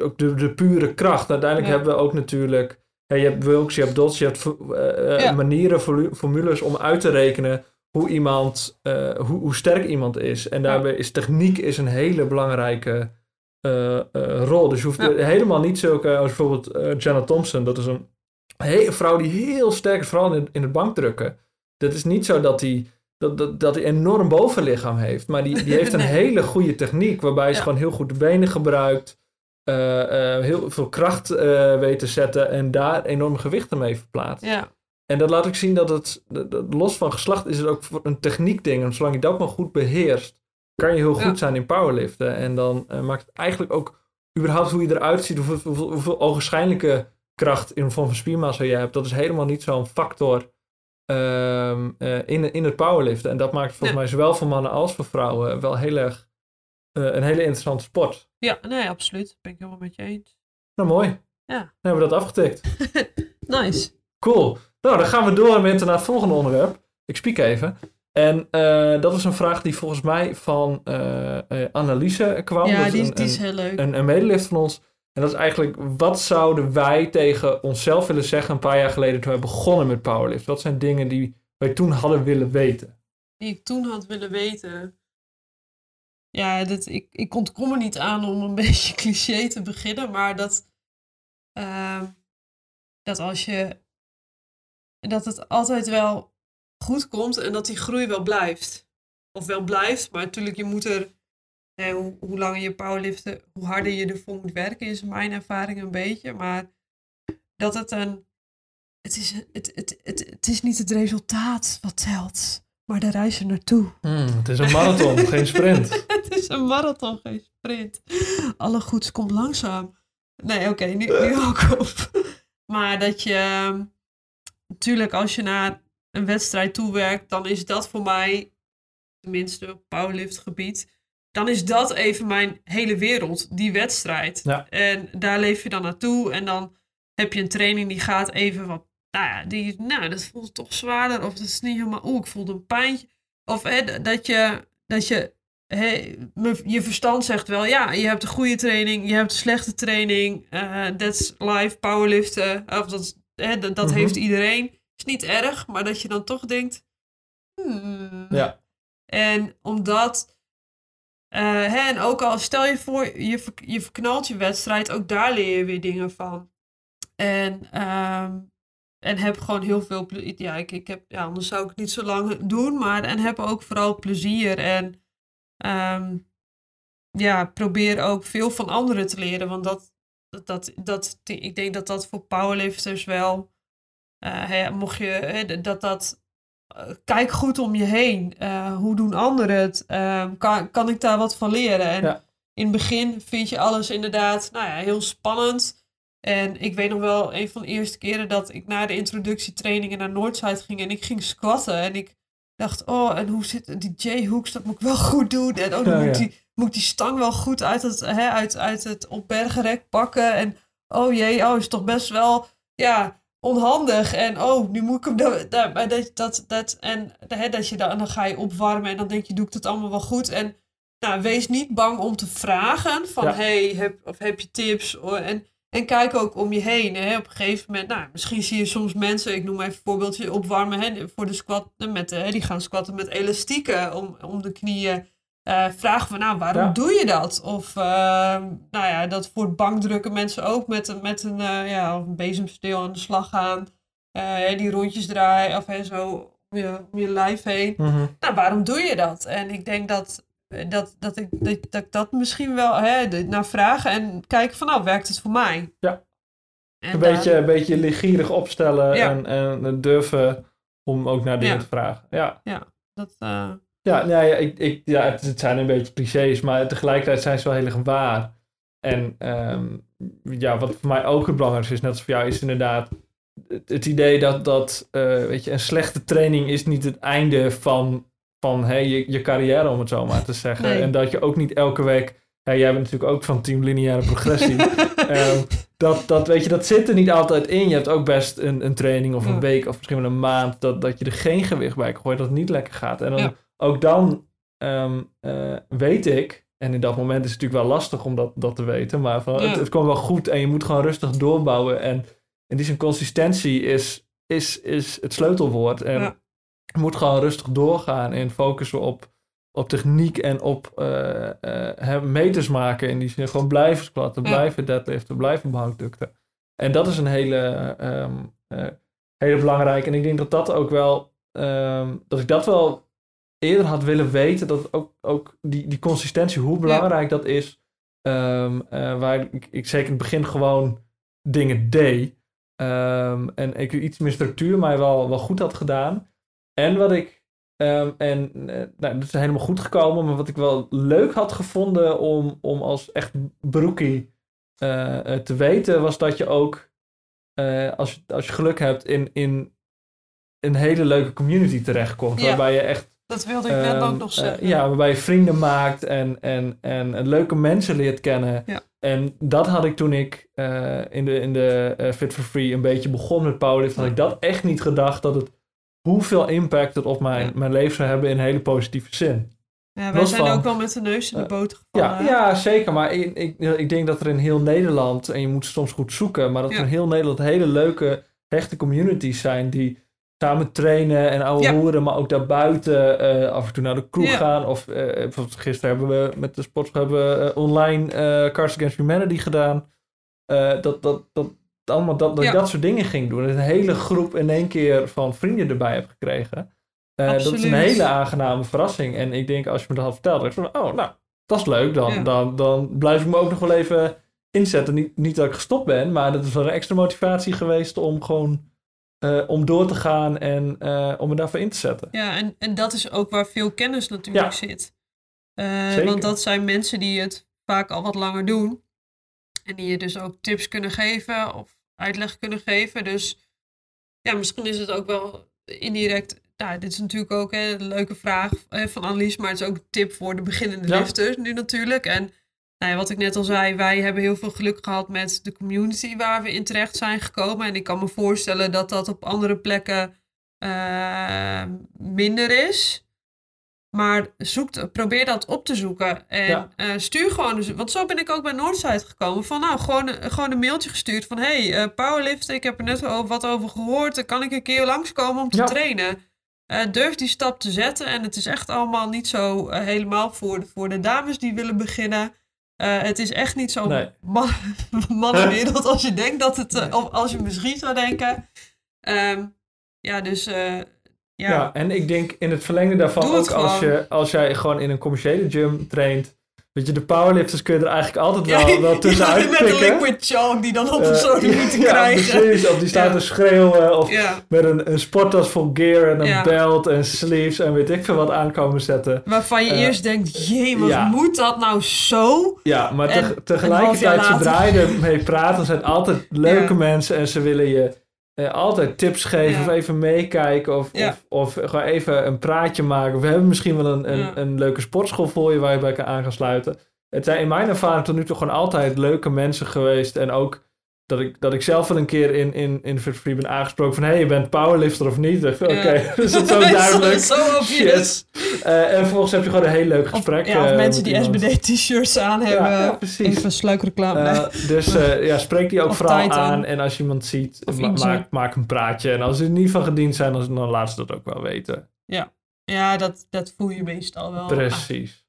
ook de, de pure kracht. Uiteindelijk Ja. hebben we ook natuurlijk, hè, je hebt Wilks, je hebt Dots, je hebt eh, eh, Ja. manieren, formu- formules om uit te rekenen hoe iemand, eh, hoe, hoe sterk iemand is. En daarbij is techniek is een hele belangrijke rol. Dus je hoeft Ja. helemaal niet zulke als bijvoorbeeld Jenna Thompson. Dat is een hele vrouw die heel sterk is, vooral in, het- in het bankdrukken. Dat is niet zo dat hij dat, dat, dat hij enorm bovenlichaam heeft. Maar die, die heeft een Nee. hele goede techniek. Waarbij ze Ja. gewoon heel goed de benen gebruikt. Eh, eh, heel veel kracht eh weet te zetten. En daar enorme gewichten mee verplaatst. ja, En dat laat ik zien dat het, dat- los van geslacht is het ook een techniekding. En zolang je dat maar goed beheerst, kan je heel goed Ja. zijn in powerliften. En dan maakt het eigenlijk ook überhaupt hoe je eruit ziet, hoeveel, hoeveel, hoeveel ogenschijnlijke kracht in de vorm van spiermassa je hebt. Dat is helemaal niet zo'n factor ehm, eh, in, in het powerliften. En dat maakt volgens mij zowel voor mannen als voor vrouwen wel heel erg een hele interessante sport. Ja, nee, absoluut. Ben ik helemaal met je eens. Nou, mooi. Ja. Dan hebben we dat afgetikt. Nice. Cool. Nou, dan gaan we door met naar het volgende onderwerp. Ik spiek even. En eh, dat is een vraag die volgens mij van eh eh Anneliese kwam. ja, Dus die, een, die is heel leuk. een, een medelift van ons. En dat is eigenlijk, wat zouden wij tegen onszelf willen zeggen een paar jaar geleden toen wij begonnen met powerlift? Wat zijn dingen die wij toen hadden willen weten? Die ik toen had willen weten. Ja, dat, ik, ik ontkom er niet aan om een beetje cliché te beginnen, maar dat, uh, dat als je, dat het altijd wel goed komt en dat die groei wel blijft. Of wel blijft, maar natuurlijk, je moet er hoe, hoe langer je powerliften, hoe harder je ervoor moet werken, is mijn ervaring een beetje. Maar dat het een. Het is, het, het, het, het is niet het resultaat wat telt, maar de reis er naartoe. Hmm, het is een marathon, geen sprint. is een marathon, geen sprint. Alle goeds komt langzaam. Nee, oké, nu, nu ook op. Maar dat je. Natuurlijk, als je naar een wedstrijd toewerkt, dan is dat voor mij, tenminste op powerliftgebied, dan is dat even mijn hele wereld, die wedstrijd. Ja. En daar leef je dan naartoe. En dan heb je een training die gaat even wat, nou ja, die, nou, dat voelt toch zwaarder. Of dat is niet helemaal, oeh, ik voelde een pijntje. Of hè, dat je, dat je, hè, je verstand zegt wel, ja, je hebt een goede training, je hebt een slechte training. Uh, that's life, powerliften. Of dat, hè, dat, dat mhm. heeft iedereen. Is niet erg, maar dat je dan toch denkt, hmm. Ja. En omdat uh, hè, en ook al stel je voor, je, je verknalt je wedstrijd, ook daar leer je weer dingen van. En, um, en heb gewoon heel veel plezier. Ja, ik, ik heb, ja, anders zou ik het niet zo lang doen, maar en heb ook vooral plezier. En um, ja, probeer ook veel van anderen te leren, want dat, dat, dat, dat ik denk dat dat voor powerlifters wel, uh, hè, mocht je, hè, dat dat kijk goed om je heen. Uh, hoe doen anderen het? Uh, kan, kan ik daar wat van leren? En in het begin vind je alles inderdaad nou ja, heel spannend. En ik weet nog wel een van de eerste keren dat ik na de introductietrainingen naar Noordside ging en ik ging squatten. En ik dacht, oh, en hoe zit die J-hooks? Dat moet ik wel goed doen. En oh, dan moet, die, moet die stang wel goed uit het, hè, uit, uit het opbergerek pakken. En oh jee, oh, is toch best wel, ja, onhandig. En oh, nu moet ik hem daar. dat, dat, dat, dat, en hè, dat je dan, dan ga je opwarmen en dan denk je, doe ik dat allemaal wel goed. En nou, wees niet bang om te vragen van hey, heb, of heb je tips? En, en kijk ook om je heen. Hè. Op een gegeven moment, nou, misschien zie je soms mensen, ik noem even een voorbeeldje, opwarmen hè, voor de squat. Met, hè, die gaan squatten met elastieken om, om de knieën. Uh, vragen van, nou, waarom doe je dat? Of, uh, nou ja, dat voor bankdrukken mensen ook met, met een, uh, ja, een bezemsteel aan de slag gaan. die rondjes draaien of hè, zo om je, om je lijf heen. Mm Nou, waarom doe je dat? En ik denk dat, dat, dat, ik, dat, dat, dat misschien wel hè, naar vragen en kijken van, nou, werkt het voor mij? Ja. En een, beetje, een beetje opstellen en, en durven om ook naar dingen te vragen. Ja, ja dat... Ja, nee, ik, ik, ja het, zijn een beetje clichés, maar tegelijkertijd zijn ze wel heel erg waar. En ehm, ja, wat voor mij ook het belangrijkste is, net als voor jou, is inderdaad het, idee dat, dat uh, weet je, een slechte training is niet het einde van, van hey, je, je carrière, om het zo maar te zeggen. En dat je ook niet elke week, ja, jij bent natuurlijk ook van team lineaire progressie. um, dat, dat, weet je, dat zit er niet altijd in. Je hebt ook best een, een training of een week of misschien wel een maand dat, dat je er geen gewicht bij gooit, dat het niet lekker gaat. En dan ja ook dan ehm, eh, weet ik, en in dat moment is het natuurlijk wel lastig om dat, dat te weten, maar van, het, het komt wel goed en je moet gewoon rustig doorbouwen. En in die zin consistentie is, is, is het sleutelwoord. En moet gewoon rustig doorgaan en focussen op, op techniek en op uh, meters maken. In die zin gewoon blijven squatten, blijven deadliften, blijven bankdukten. En dat is een hele, um, hele belangrijke. En ik denk dat dat ook wel, um, dat ik dat wel eerder had willen weten dat ook, ook die, die consistentie, hoe belangrijk dat is. Um, uh, waar ik, ik zeker in het begin gewoon dingen deed. En ik iets meer structuur, maar wel, wel goed had gedaan. En wat ik, um, en uh, nou, dat is helemaal goed gekomen, maar wat ik wel leuk had gevonden om, om als echt broekie uh, te weten, was dat je ook, als, als je geluk hebt, in, in een hele leuke community terechtkomt. Ja. Waarbij je echt dat wilde ik net ook ehm, nog eh, zeggen. ja, waarbij je vrienden maakt en, en, en leuke mensen leert kennen. Ja. En dat had ik toen ik in de, in de Fit for Free een beetje begon met powerlift. Had ik dat echt niet gedacht dat het hoeveel impact het op mijn, mijn leven zou hebben in een hele positieve zin. Ja, wij Los zijn van- ook wel met de neus in de Eh, boter Ja, gevallen. hè? ja, zeker. Maar ik, ik, ik denk dat er in heel Nederland, en je moet soms goed zoeken, maar dat er Ja. in heel Nederland hele leuke, hechte communities zijn die samen trainen en ouwe Ja. hoeren, maar ook daarbuiten eh af en toe naar de kroeg Ja. gaan. Of eh, bijvoorbeeld gisteren hebben we met de sportschool hebben we, online eh Cards Against Humanity gedaan. Eh, dat, dat, dat, allemaal dat, dat Ja. dat soort dingen ging doen. En een hele groep in één keer van vrienden erbij heb gekregen. Eh, dat is een hele aangename verrassing. En ik denk, als je me dat had verteld, dacht ik van, oh, nou, dat is leuk. Dan, Ja. dan, dan blijf ik me ook nog wel even inzetten. Niet, niet dat ik gestopt ben, maar dat is wel een extra motivatie geweest om gewoon eh, om door te gaan en eh, om me daarvoor in te zetten. Ja, en, en dat is ook waar veel kennis natuurlijk Ja. zit. Want dat zijn mensen die het vaak al wat langer doen. En die je dus ook tips kunnen geven of uitleg kunnen geven. Dus ja, misschien is het ook wel indirect. Nou, dit is natuurlijk ook hè, een leuke vraag eh, van Annelies, maar het is ook een tip voor de beginnende Ja. lifters nu natuurlijk. En nou ja, wat ik net al zei, wij hebben heel veel geluk gehad met de community waar we in terecht zijn gekomen. En ik kan me voorstellen dat dat op andere plekken eh, minder is. Maar zoek, probeer dat op te zoeken. En Ja. eh, stuur gewoon. Want zo ben ik ook bij Noordside gekomen. Van nou, gewoon, een- gewoon een mailtje gestuurd. Van hey, eh powerliften, ik heb er net wat over gehoord. Kan ik een keer langskomen om te Ja. trainen. Eh, durf die stap te zetten. En het is echt allemaal niet zo eh, helemaal voor, de- voor de dames die willen beginnen. Eh, het is echt niet zo'n Nee. man, mannenwereld als je denkt dat het. eh, of als je misschien zou denken. Ehm, ja, dus. Ja. ja. en ik denk in het verlengde daarvan Doe ook als, gewoon. je, als jij gewoon in een commerciële gym traint. Weet je, de powerlifters kun je er eigenlijk altijd wel, Ja, wel tussenuit met een pikken. liquid chalk die dan op een soort te ja, krijgen. precies. Of die staat Ja. te schreeuwen. Of Ja, met een, een sporttas vol gear en een Ja. belt en sleeves en weet ik veel wat aankomen zetten. waarvan je Eh, eerst denkt, jee, ja. moet dat nou zo? Ja, maar En een tegelijkertijd, zodra je ermee praat, dan zijn het altijd leuke Ja. mensen en ze willen je eh, altijd tips geven Ja. of even meekijken of, Ja. of, of gewoon even een praatje maken. We hebben misschien wel een, een, Ja. een leuke sportschool voor je waar je bij kan aan gaan sluiten. Het zijn in mijn ervaring tot nu toe gewoon altijd leuke mensen geweest en ook dat ik, dat ik zelf wel een keer in, in, in Fit Free ben aangesproken van hé, hey, je bent powerlifter of niet? Oké, Ja. is het zo duidelijk? zo obvious. Eh, en vervolgens heb je gewoon een heel leuk Of, gesprek. ja, of eh, mensen met die. SBD-t-shirts aan hebben. Ja, ja, precies. Even sluikreclame. Eh, dus ja, spreek die ook Of vooral aan. En als je iemand ziet, ma- maak, maak een praatje. En als ze er niet van gediend zijn, dan, dan laat ze dat ook wel weten. ja, dat, dat voel je meestal wel. Precies.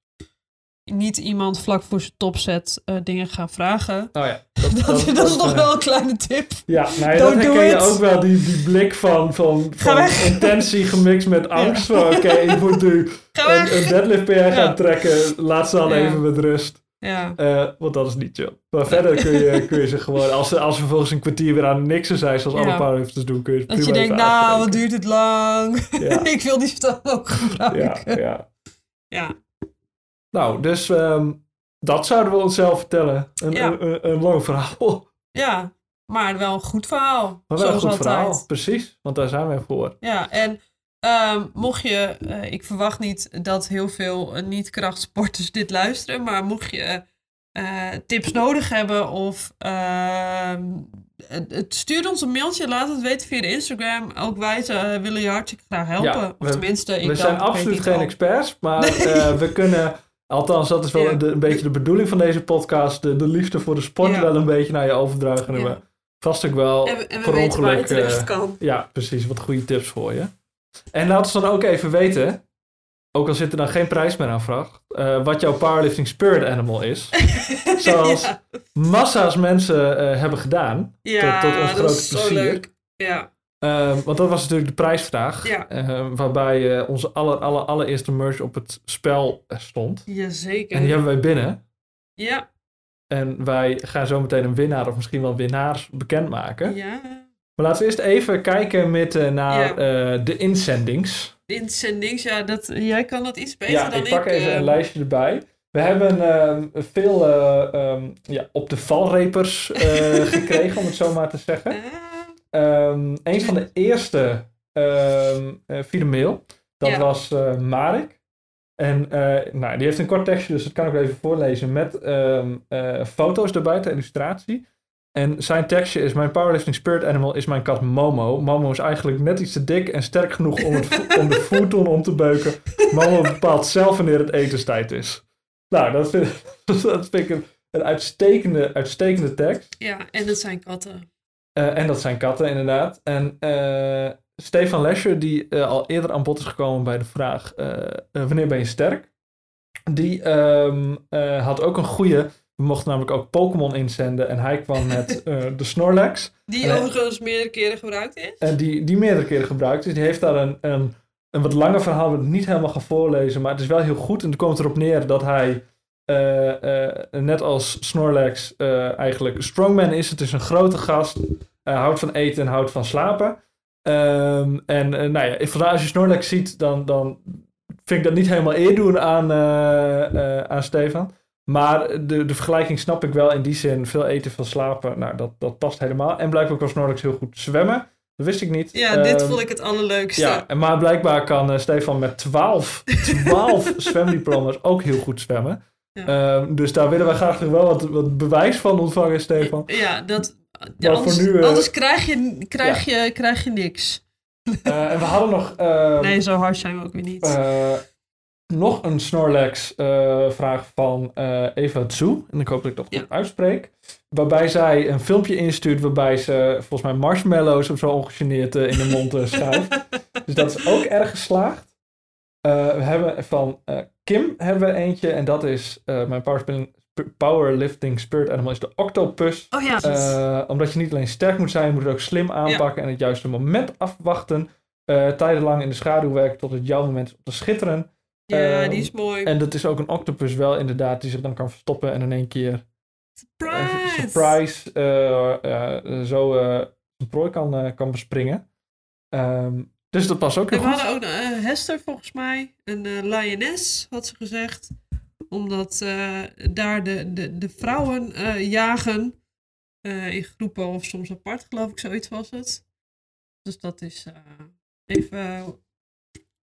Niet iemand vlak voor zijn topset eh dingen gaan vragen. Oh ja. Dat, dat, is nog wel een kleine tip. Ja, nou ja, Don't dat do herken je it. ook wel. Die, die blik van, van, van intentie gemixt met angst. Van oké, ik moet nu een, een deadlift PR gaan Ja. trekken. Laat ze dan Ja. even met rust. Ja. Eh, want dat is niet chill. Maar verder kun je, kun je ze gewoon... Als ze, als ze vervolgens een kwartier weer aan niks zijn, zoals Ja. alle powerlifters doen, kun je ze Dat je denkt, nou, wat duurt het lang. Ja. ik wil die stap ook Ja, gebruiken. ja. Ja. Nou, dus ehm, dat zouden we onszelf vertellen. Een, Ja. een, een, een lang verhaal. Ja, maar wel een goed verhaal. Maar wel een goed altijd. verhaal. Precies, want daar zijn wij voor. Ja, en ehm, mocht je, eh, ik verwacht niet dat heel veel eh, niet-krachtsporters dit luisteren, maar mocht je eh, tips nodig hebben of ehm, het, stuur ons een mailtje, laat het weten via de Instagram. Ook wij willen je hartstikke graag helpen. Ja, of we- tenminste, ik we zijn absoluut geen experts, maar we kunnen... Althans, dat is wel Ja. de- een beetje de bedoeling van deze podcast. De, de liefde voor de sport Ja. wel een beetje naar je overdragen. En we vast ook wel En we, en we per ongeluk... eh, kan. ja, precies. Wat goede tips voor je. En laat ons dan ook even weten... Ook al zit er dan geen prijs meer aan vraag. eh, wat jouw powerlifting spirit animal is. Zoals ja, massa's mensen eh, hebben gedaan. ja tot ons dat grote is zo plezier. leuk. Ja, Ehm, want dat was natuurlijk de prijsvraag. Ja. Ehm, waarbij eh, onze aller, aller, allereerste merch op het spel eh, stond. jazeker. En die hebben wij binnen. Ja, En wij gaan zo meteen een winnaar of misschien wel winnaars bekendmaken. ja. Maar laten we eerst even kijken met, eh, naar Ja. eh, de inzendings. Inzendings, ja, dat, jij kan dat iets beter ja, dan ik pak ik. even eh. een lijstje erbij. We hebben ehm, veel ehm, ja, op de valrepers gekregen, om het zo maar te zeggen. Ehm, een van de eerste via de mail, dat Ja. was eh, Marek. En eh, nou, die heeft een kort tekstje, dus dat kan ik even voorlezen met ehm, eh, foto's erbij ter illustratie. En zijn tekstje is: Mijn powerlifting spirit animal is mijn kat Momo. Momo is eigenlijk net iets te dik en sterk genoeg om, het, om de voerton om te beuken. Momo bepaalt zelf wanneer het etenstijd is. Nou, dat vind, dat vind ik een, een uitstekende, uitstekende tekst. Ja, en dat zijn katten. Uh, en dat zijn katten, inderdaad. En uh, Stefan Lescher, die uh, al eerder aan bod is gekomen bij de vraag: wanneer ben je sterk? Die um, had ook een goede. We mochten namelijk ook Pokémon inzenden en hij kwam met de Snorlax. Die overigens meerdere keren gebruikt is. En die, die meerdere keren gebruikt is. Die heeft daar een, een, een wat langer verhaal, wat ik niet helemaal ga voorlezen, maar het is wel heel goed. En het komt erop neer dat hij net als Snorlax uh, eigenlijk strongman is. Het is een grote gast, houdt van eten en houdt van slapen. Um, en nou ja, vandaar als je Snorlax ziet, dan, dan vind ik dat niet helemaal eer doen aan, aan Stefan. Maar de, de vergelijking snap ik wel in die zin. Veel eten, veel slapen, nou dat, dat past helemaal. En blijkbaar kan Snorlax heel goed zwemmen. Dat wist ik niet. Ja, dit um, vond ik het allerleukste. Ja, maar blijkbaar kan uh, Stefan met 12, 12 zwemdiploma's ook heel goed zwemmen. Ja. Um, dus daar willen wij graag nog wel wat, wat bewijs van ontvangen, Stefan. Ja, dat, ja, anders, nu, uh, anders krijg, je, krijg, ja. je, krijg je niks. Uh, en we hadden nog... Uh, nee, zo hard zijn we ook weer niet. nog een Snorlax-vraag van Eva Tzu. En ik hoop dat ik dat goed uitspreek. Waarbij zij een filmpje instuurt waarbij ze volgens mij marshmallows of zo ongegeneerd in de mond schuift. dus dat is ook erg geslaagd. We hebben van Kim hebben we eentje en dat is uh, mijn powerlifting, powerlifting spirit animal is de octopus. Oh ja. omdat je niet alleen sterk moet zijn, je moet het ook slim aanpakken ja. en het juiste moment afwachten. tijdenlang in de schaduw werken tot het jouw moment is om te schitteren. Ja, die is mooi. En dat is ook een octopus wel inderdaad die zich dan kan verstoppen en in één keer surprise, surprise zo een prooi kan, kan bespringen. Um, dus dat past ook heel goed. We hadden ook uh, Hester volgens mij, een uh, lioness, had ze gezegd. Omdat uh, daar de, de, de vrouwen jagen. in groepen of soms apart, geloof ik, zoiets was het. Dus dat is even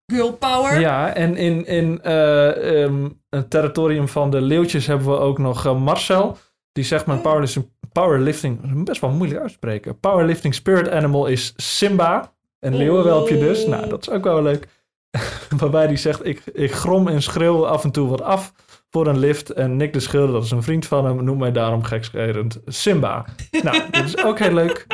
girl power. Ja, en in, in um, het territorium van de leeuwtjes hebben we ook nog Marcel. Die zegt mijn oh. powerlifting, powerlifting, best wel moeilijk uitspreken. Powerlifting spirit animal is Simba. Een leeuwenwelpje dus. Nou, dat is ook wel leuk. Waarbij die zegt, ik, ik grom en schreeuw af en toe wat af voor een lift. En Nick de Schilder, dat is een vriend van hem, noemt mij daarom gekscherend Simba. nou, dat is ook heel leuk.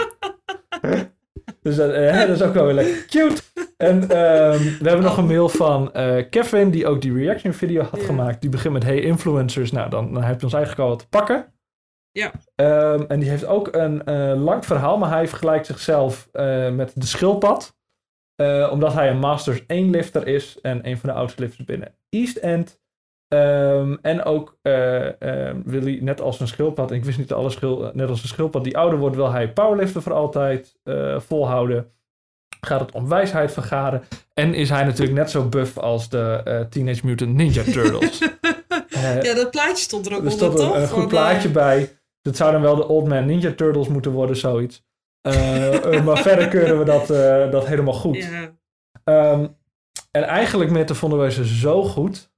dus dat, uh, dat, is ook wel weer lekker cute. En uh, we hebben nog een mail van uh, Kevin, die ook die reaction video had gemaakt. Die begint met, hey influencers, nou dan, dan heb je ons eigenlijk al wat te pakken. Ja. Um, en die heeft ook een uh, lang verhaal, maar hij vergelijkt zichzelf uh, met de schildpad. Uh, omdat hij een Masters 1 lifter is en een van de oudste lifters binnen East End. Um, en ook wil hij, net als een schildpad, en ik wist niet alle schil, net als een schildpad die ouder wordt, wil hij powerliften voor altijd volhouden. Gaat het om wijsheid vergaren. En is hij natuurlijk net zo buff als de Teenage Mutant Ninja Turtles. ja, dat plaatje stond er ook onder, toch? Er een goed plaatje bij. Dat zou dan wel de Old Man Ninja Turtles moeten worden, zoiets. Uh, maar verder keuren we dat, uh, dat helemaal goed. Ja. Um, en eigenlijk met de vonden wij ze zo goed.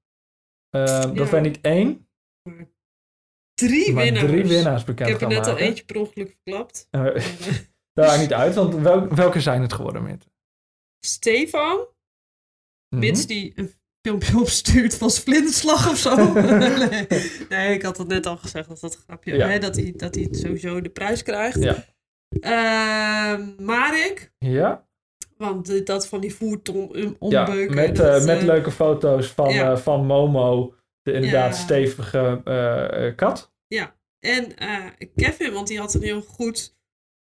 Uh. Dat wij niet één, drie maar winnaars. drie winnaars bekend Ik heb er net maken. al eentje per ongeluk verklapt. Daar maakt niet uit, want wel, welke zijn het geworden met? Stefan, Mm -hmm. mits die een filmpje opstuurt van vlinderslag of zo. nee. nee, ik had het net al gezegd, dat dat grapje. Ja. Hè, dat, hij, dat hij sowieso de prijs krijgt. Ja. Uh, Marik. Ja. Want dat van die voerton Ja, ombeuken. met, dat, uh, met uh, leuke foto's van, ja. van Momo, de inderdaad Ja. stevige kat. Ja, en Kevin, want die had een heel goed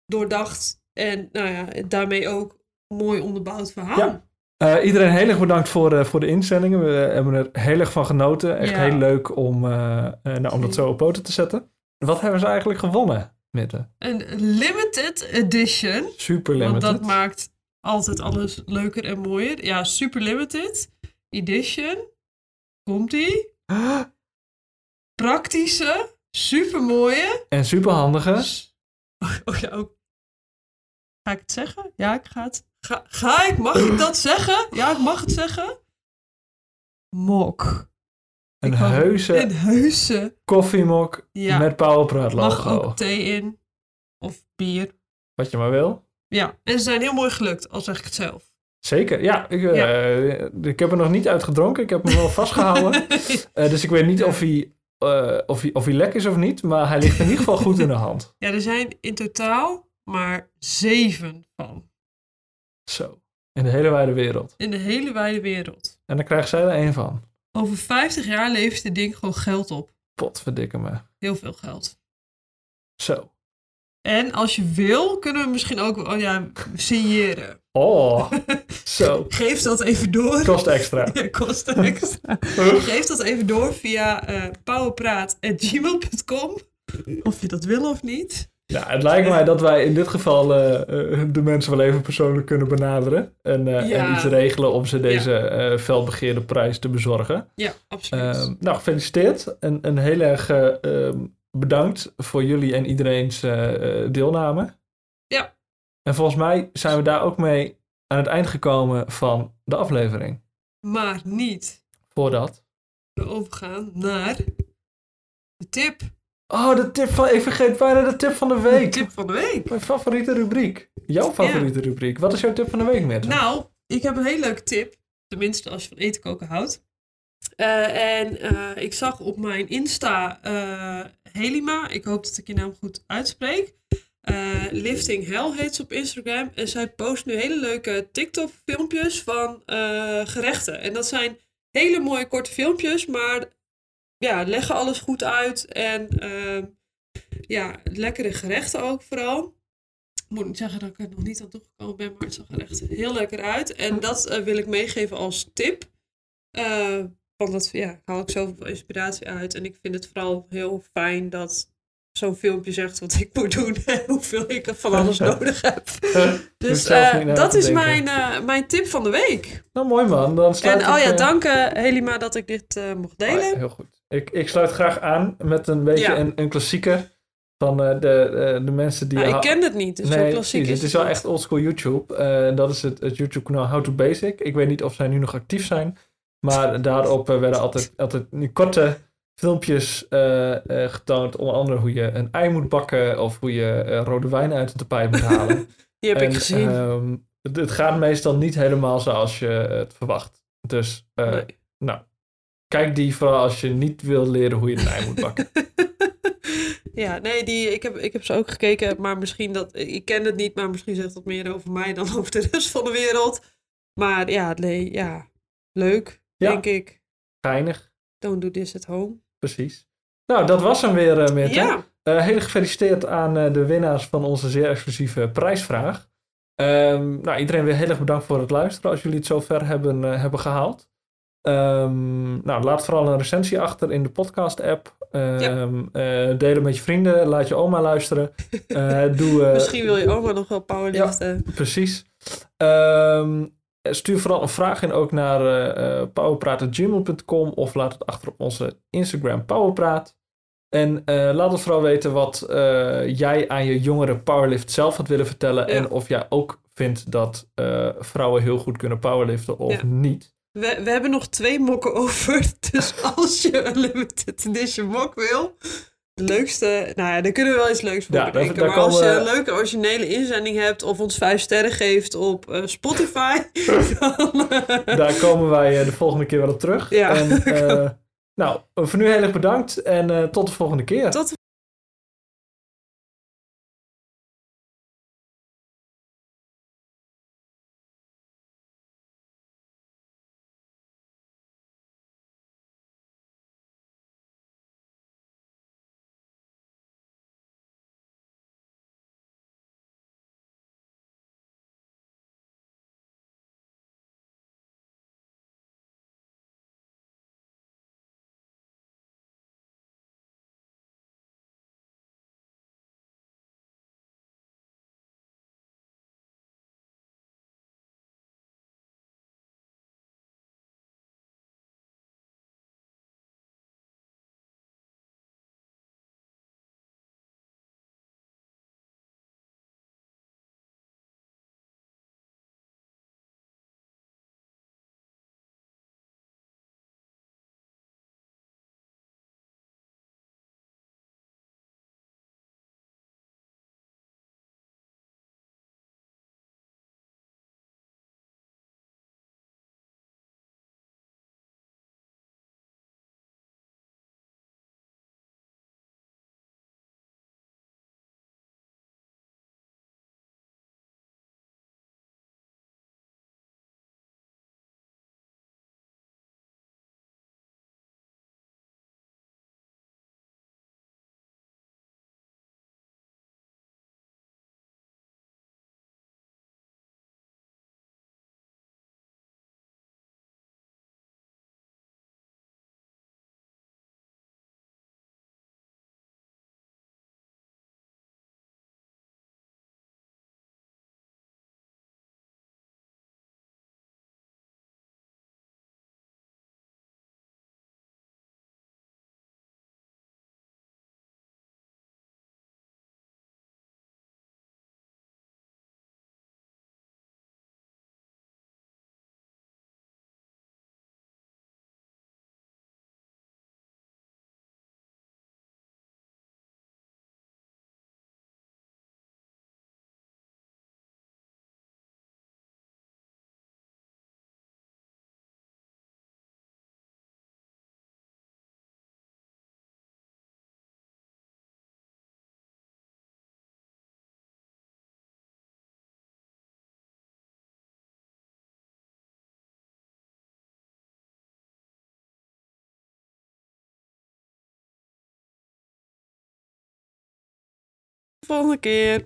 doordacht en nou ja, daarmee ook mooi onderbouwd verhaal. Ja. Uh, iedereen heel erg bedankt voor, uh, voor de inzendingen. We hebben er heel erg van genoten. Echt Ja. heel leuk om, uh, nou, om dat zo op poten te zetten. Wat hebben ze eigenlijk gewonnen, Mitte? Een limited edition, Super want limited. dat maakt altijd alles leuker en mooier. Ja, super limited edition. Komt-ie? Praktische, super mooie. En super handige. Oh ja, ook. Ga ik het zeggen? Ja, ik ga het. Ga, ga ik? Mag ik dat zeggen? Ja, ik mag het zeggen. Mok. Een hoop- heuse Een heuse. koffiemok Ja. met Powerpraat Mag logo. ook thee in. bier. Wat je maar wil. Ja, en ze zijn heel mooi gelukt, al zeg ik het zelf. Zeker, ja. Ik, eh, ik heb er nog niet uit gedronken. Ik heb hem wel vastgehouden. Eh, dus ik weet niet of hij, eh, of, hij, of hij lek is of niet. Maar hij ligt in ieder geval goed in de hand. Ja, er zijn in totaal maar zeven van. Zo. In de hele wijde wereld. In de hele wijde wereld. En dan krijgt zij er één van. Over 50 jaar levert dit ding gewoon geld op. Potverdikke me. Heel veel geld. Zo. En als je wil, kunnen we misschien ook oh ja, signeren. Oh, zo. Geef dat even door. Kost extra. Ja, kost extra. Geef dat even door via uh, powerpraat.gmail.com. Of je dat wil of niet. Ja, het lijkt mij dat wij in dit geval uh, de mensen wel even persoonlijk kunnen benaderen. En, uh, ja. en iets regelen om ze deze ja. veldbegeerde prijs te bezorgen. Ja, absoluut. Ehm, nou, gefeliciteerd. En, en heel erg ehm, bedankt voor jullie en iedereen's deelname. Ja. En volgens mij zijn we daar ook mee aan het eind gekomen van de aflevering. Maar niet. Voordat. We overgaan naar de tip. Oh, de tip van... Ik vergeet bijna de tip van de week. De tip van de week. Mijn favoriete rubriek. Jouw favoriete rubriek. Wat is jouw tip van de week, met? Nou, ik heb een hele leuke tip. Tenminste, als je van eten koken houdt. Uh, en uh, ik zag op mijn Insta uh, Helima. Ik hoop dat ik je naam goed uitspreek. Lifting Hell heet ze op Instagram. En zij post nu hele leuke TikTok-filmpjes van gerechten. En dat zijn hele mooie korte filmpjes, maar ja, leggen alles goed uit. En uh, ja, lekkere gerechten ook vooral. Ik moet niet zeggen dat ik er nog niet aan toegekomen ben, maar het zag er echt heel lekker uit. En dat uh, wil ik meegeven als tip. Uh, want dat ja, haal ik zoveel inspiratie uit. En ik vind het vooral heel fijn dat zo'n filmpje zegt wat ik moet doen en hoeveel ik van alles nodig heb. dus uh, dat is mijn, uh, mijn tip van de week. Nou, mooi man. Dan en oh ja, dank uh, Helima dat ik dit mocht delen. Oh, heel goed. Ik, ik sluit graag aan met een beetje een, een klassieker van de, de mensen die... Nou, ik ken het niet, dus nee, klassiek is het is wel echt oldschool YouTube. dat is het, het YouTube-kanaal How to Basic. Ik weet niet of zij nu nog actief zijn, maar daarop werden altijd, altijd korte filmpjes uh, uh, getoond. Onder andere hoe je een ei moet bakken of hoe je uh, rode wijn uit de tapijt moet halen. Die heb en, ik gezien. Um, het, het, gaat meestal niet helemaal zoals je het verwacht. Dus, nee. nou, kijk die vooral als je niet wil leren hoe je een ei moet bakken. ja, nee, die, ik, heb, ik heb ze ook gekeken, maar misschien dat... Ik ken het niet, maar misschien zegt dat meer over mij dan over de rest van de wereld. Maar ja, nee, ja leuk, ja. denk ik. Geinig. Don't do this at home. Precies. Nou, dat was hem weer, uh. Ja. Uh, heel gefeliciteerd aan uh, de winnaars van onze zeer exclusieve prijsvraag. Um, nou, iedereen weer heel erg bedankt voor het luisteren als jullie het zover hebben, hebben gehaald. Um, nou, laat vooral een recensie achter in de podcast-app. Um, ja. deel met je vrienden. Laat je oma luisteren. doe, Misschien wil je oma nog wel powerliften. Ja, precies. Um, Stuur vooral een vraag in ook naar uh, powerpraat.gmail.com of laat het achter op onze Instagram Powerpraat. En laat ons vooral weten wat jij aan je jongere powerlift zelf had willen vertellen. Ja. En of jij ook vindt dat vrouwen heel goed kunnen powerliften of niet. We, we hebben nog twee mokken over. Dus als je een limited edition mok wil, de leukste, nou ja, daar kunnen we wel iets leuks voor ja, bedenken. Maar als je een leuke originele inzending hebt of ons vijf sterren geeft op uh, Spotify, dan, uh... Daar komen wij uh, de volgende keer wel op terug. Ja. En, nou, voor nu heel erg bedankt en tot de volgende keer. Tot de volgende keer.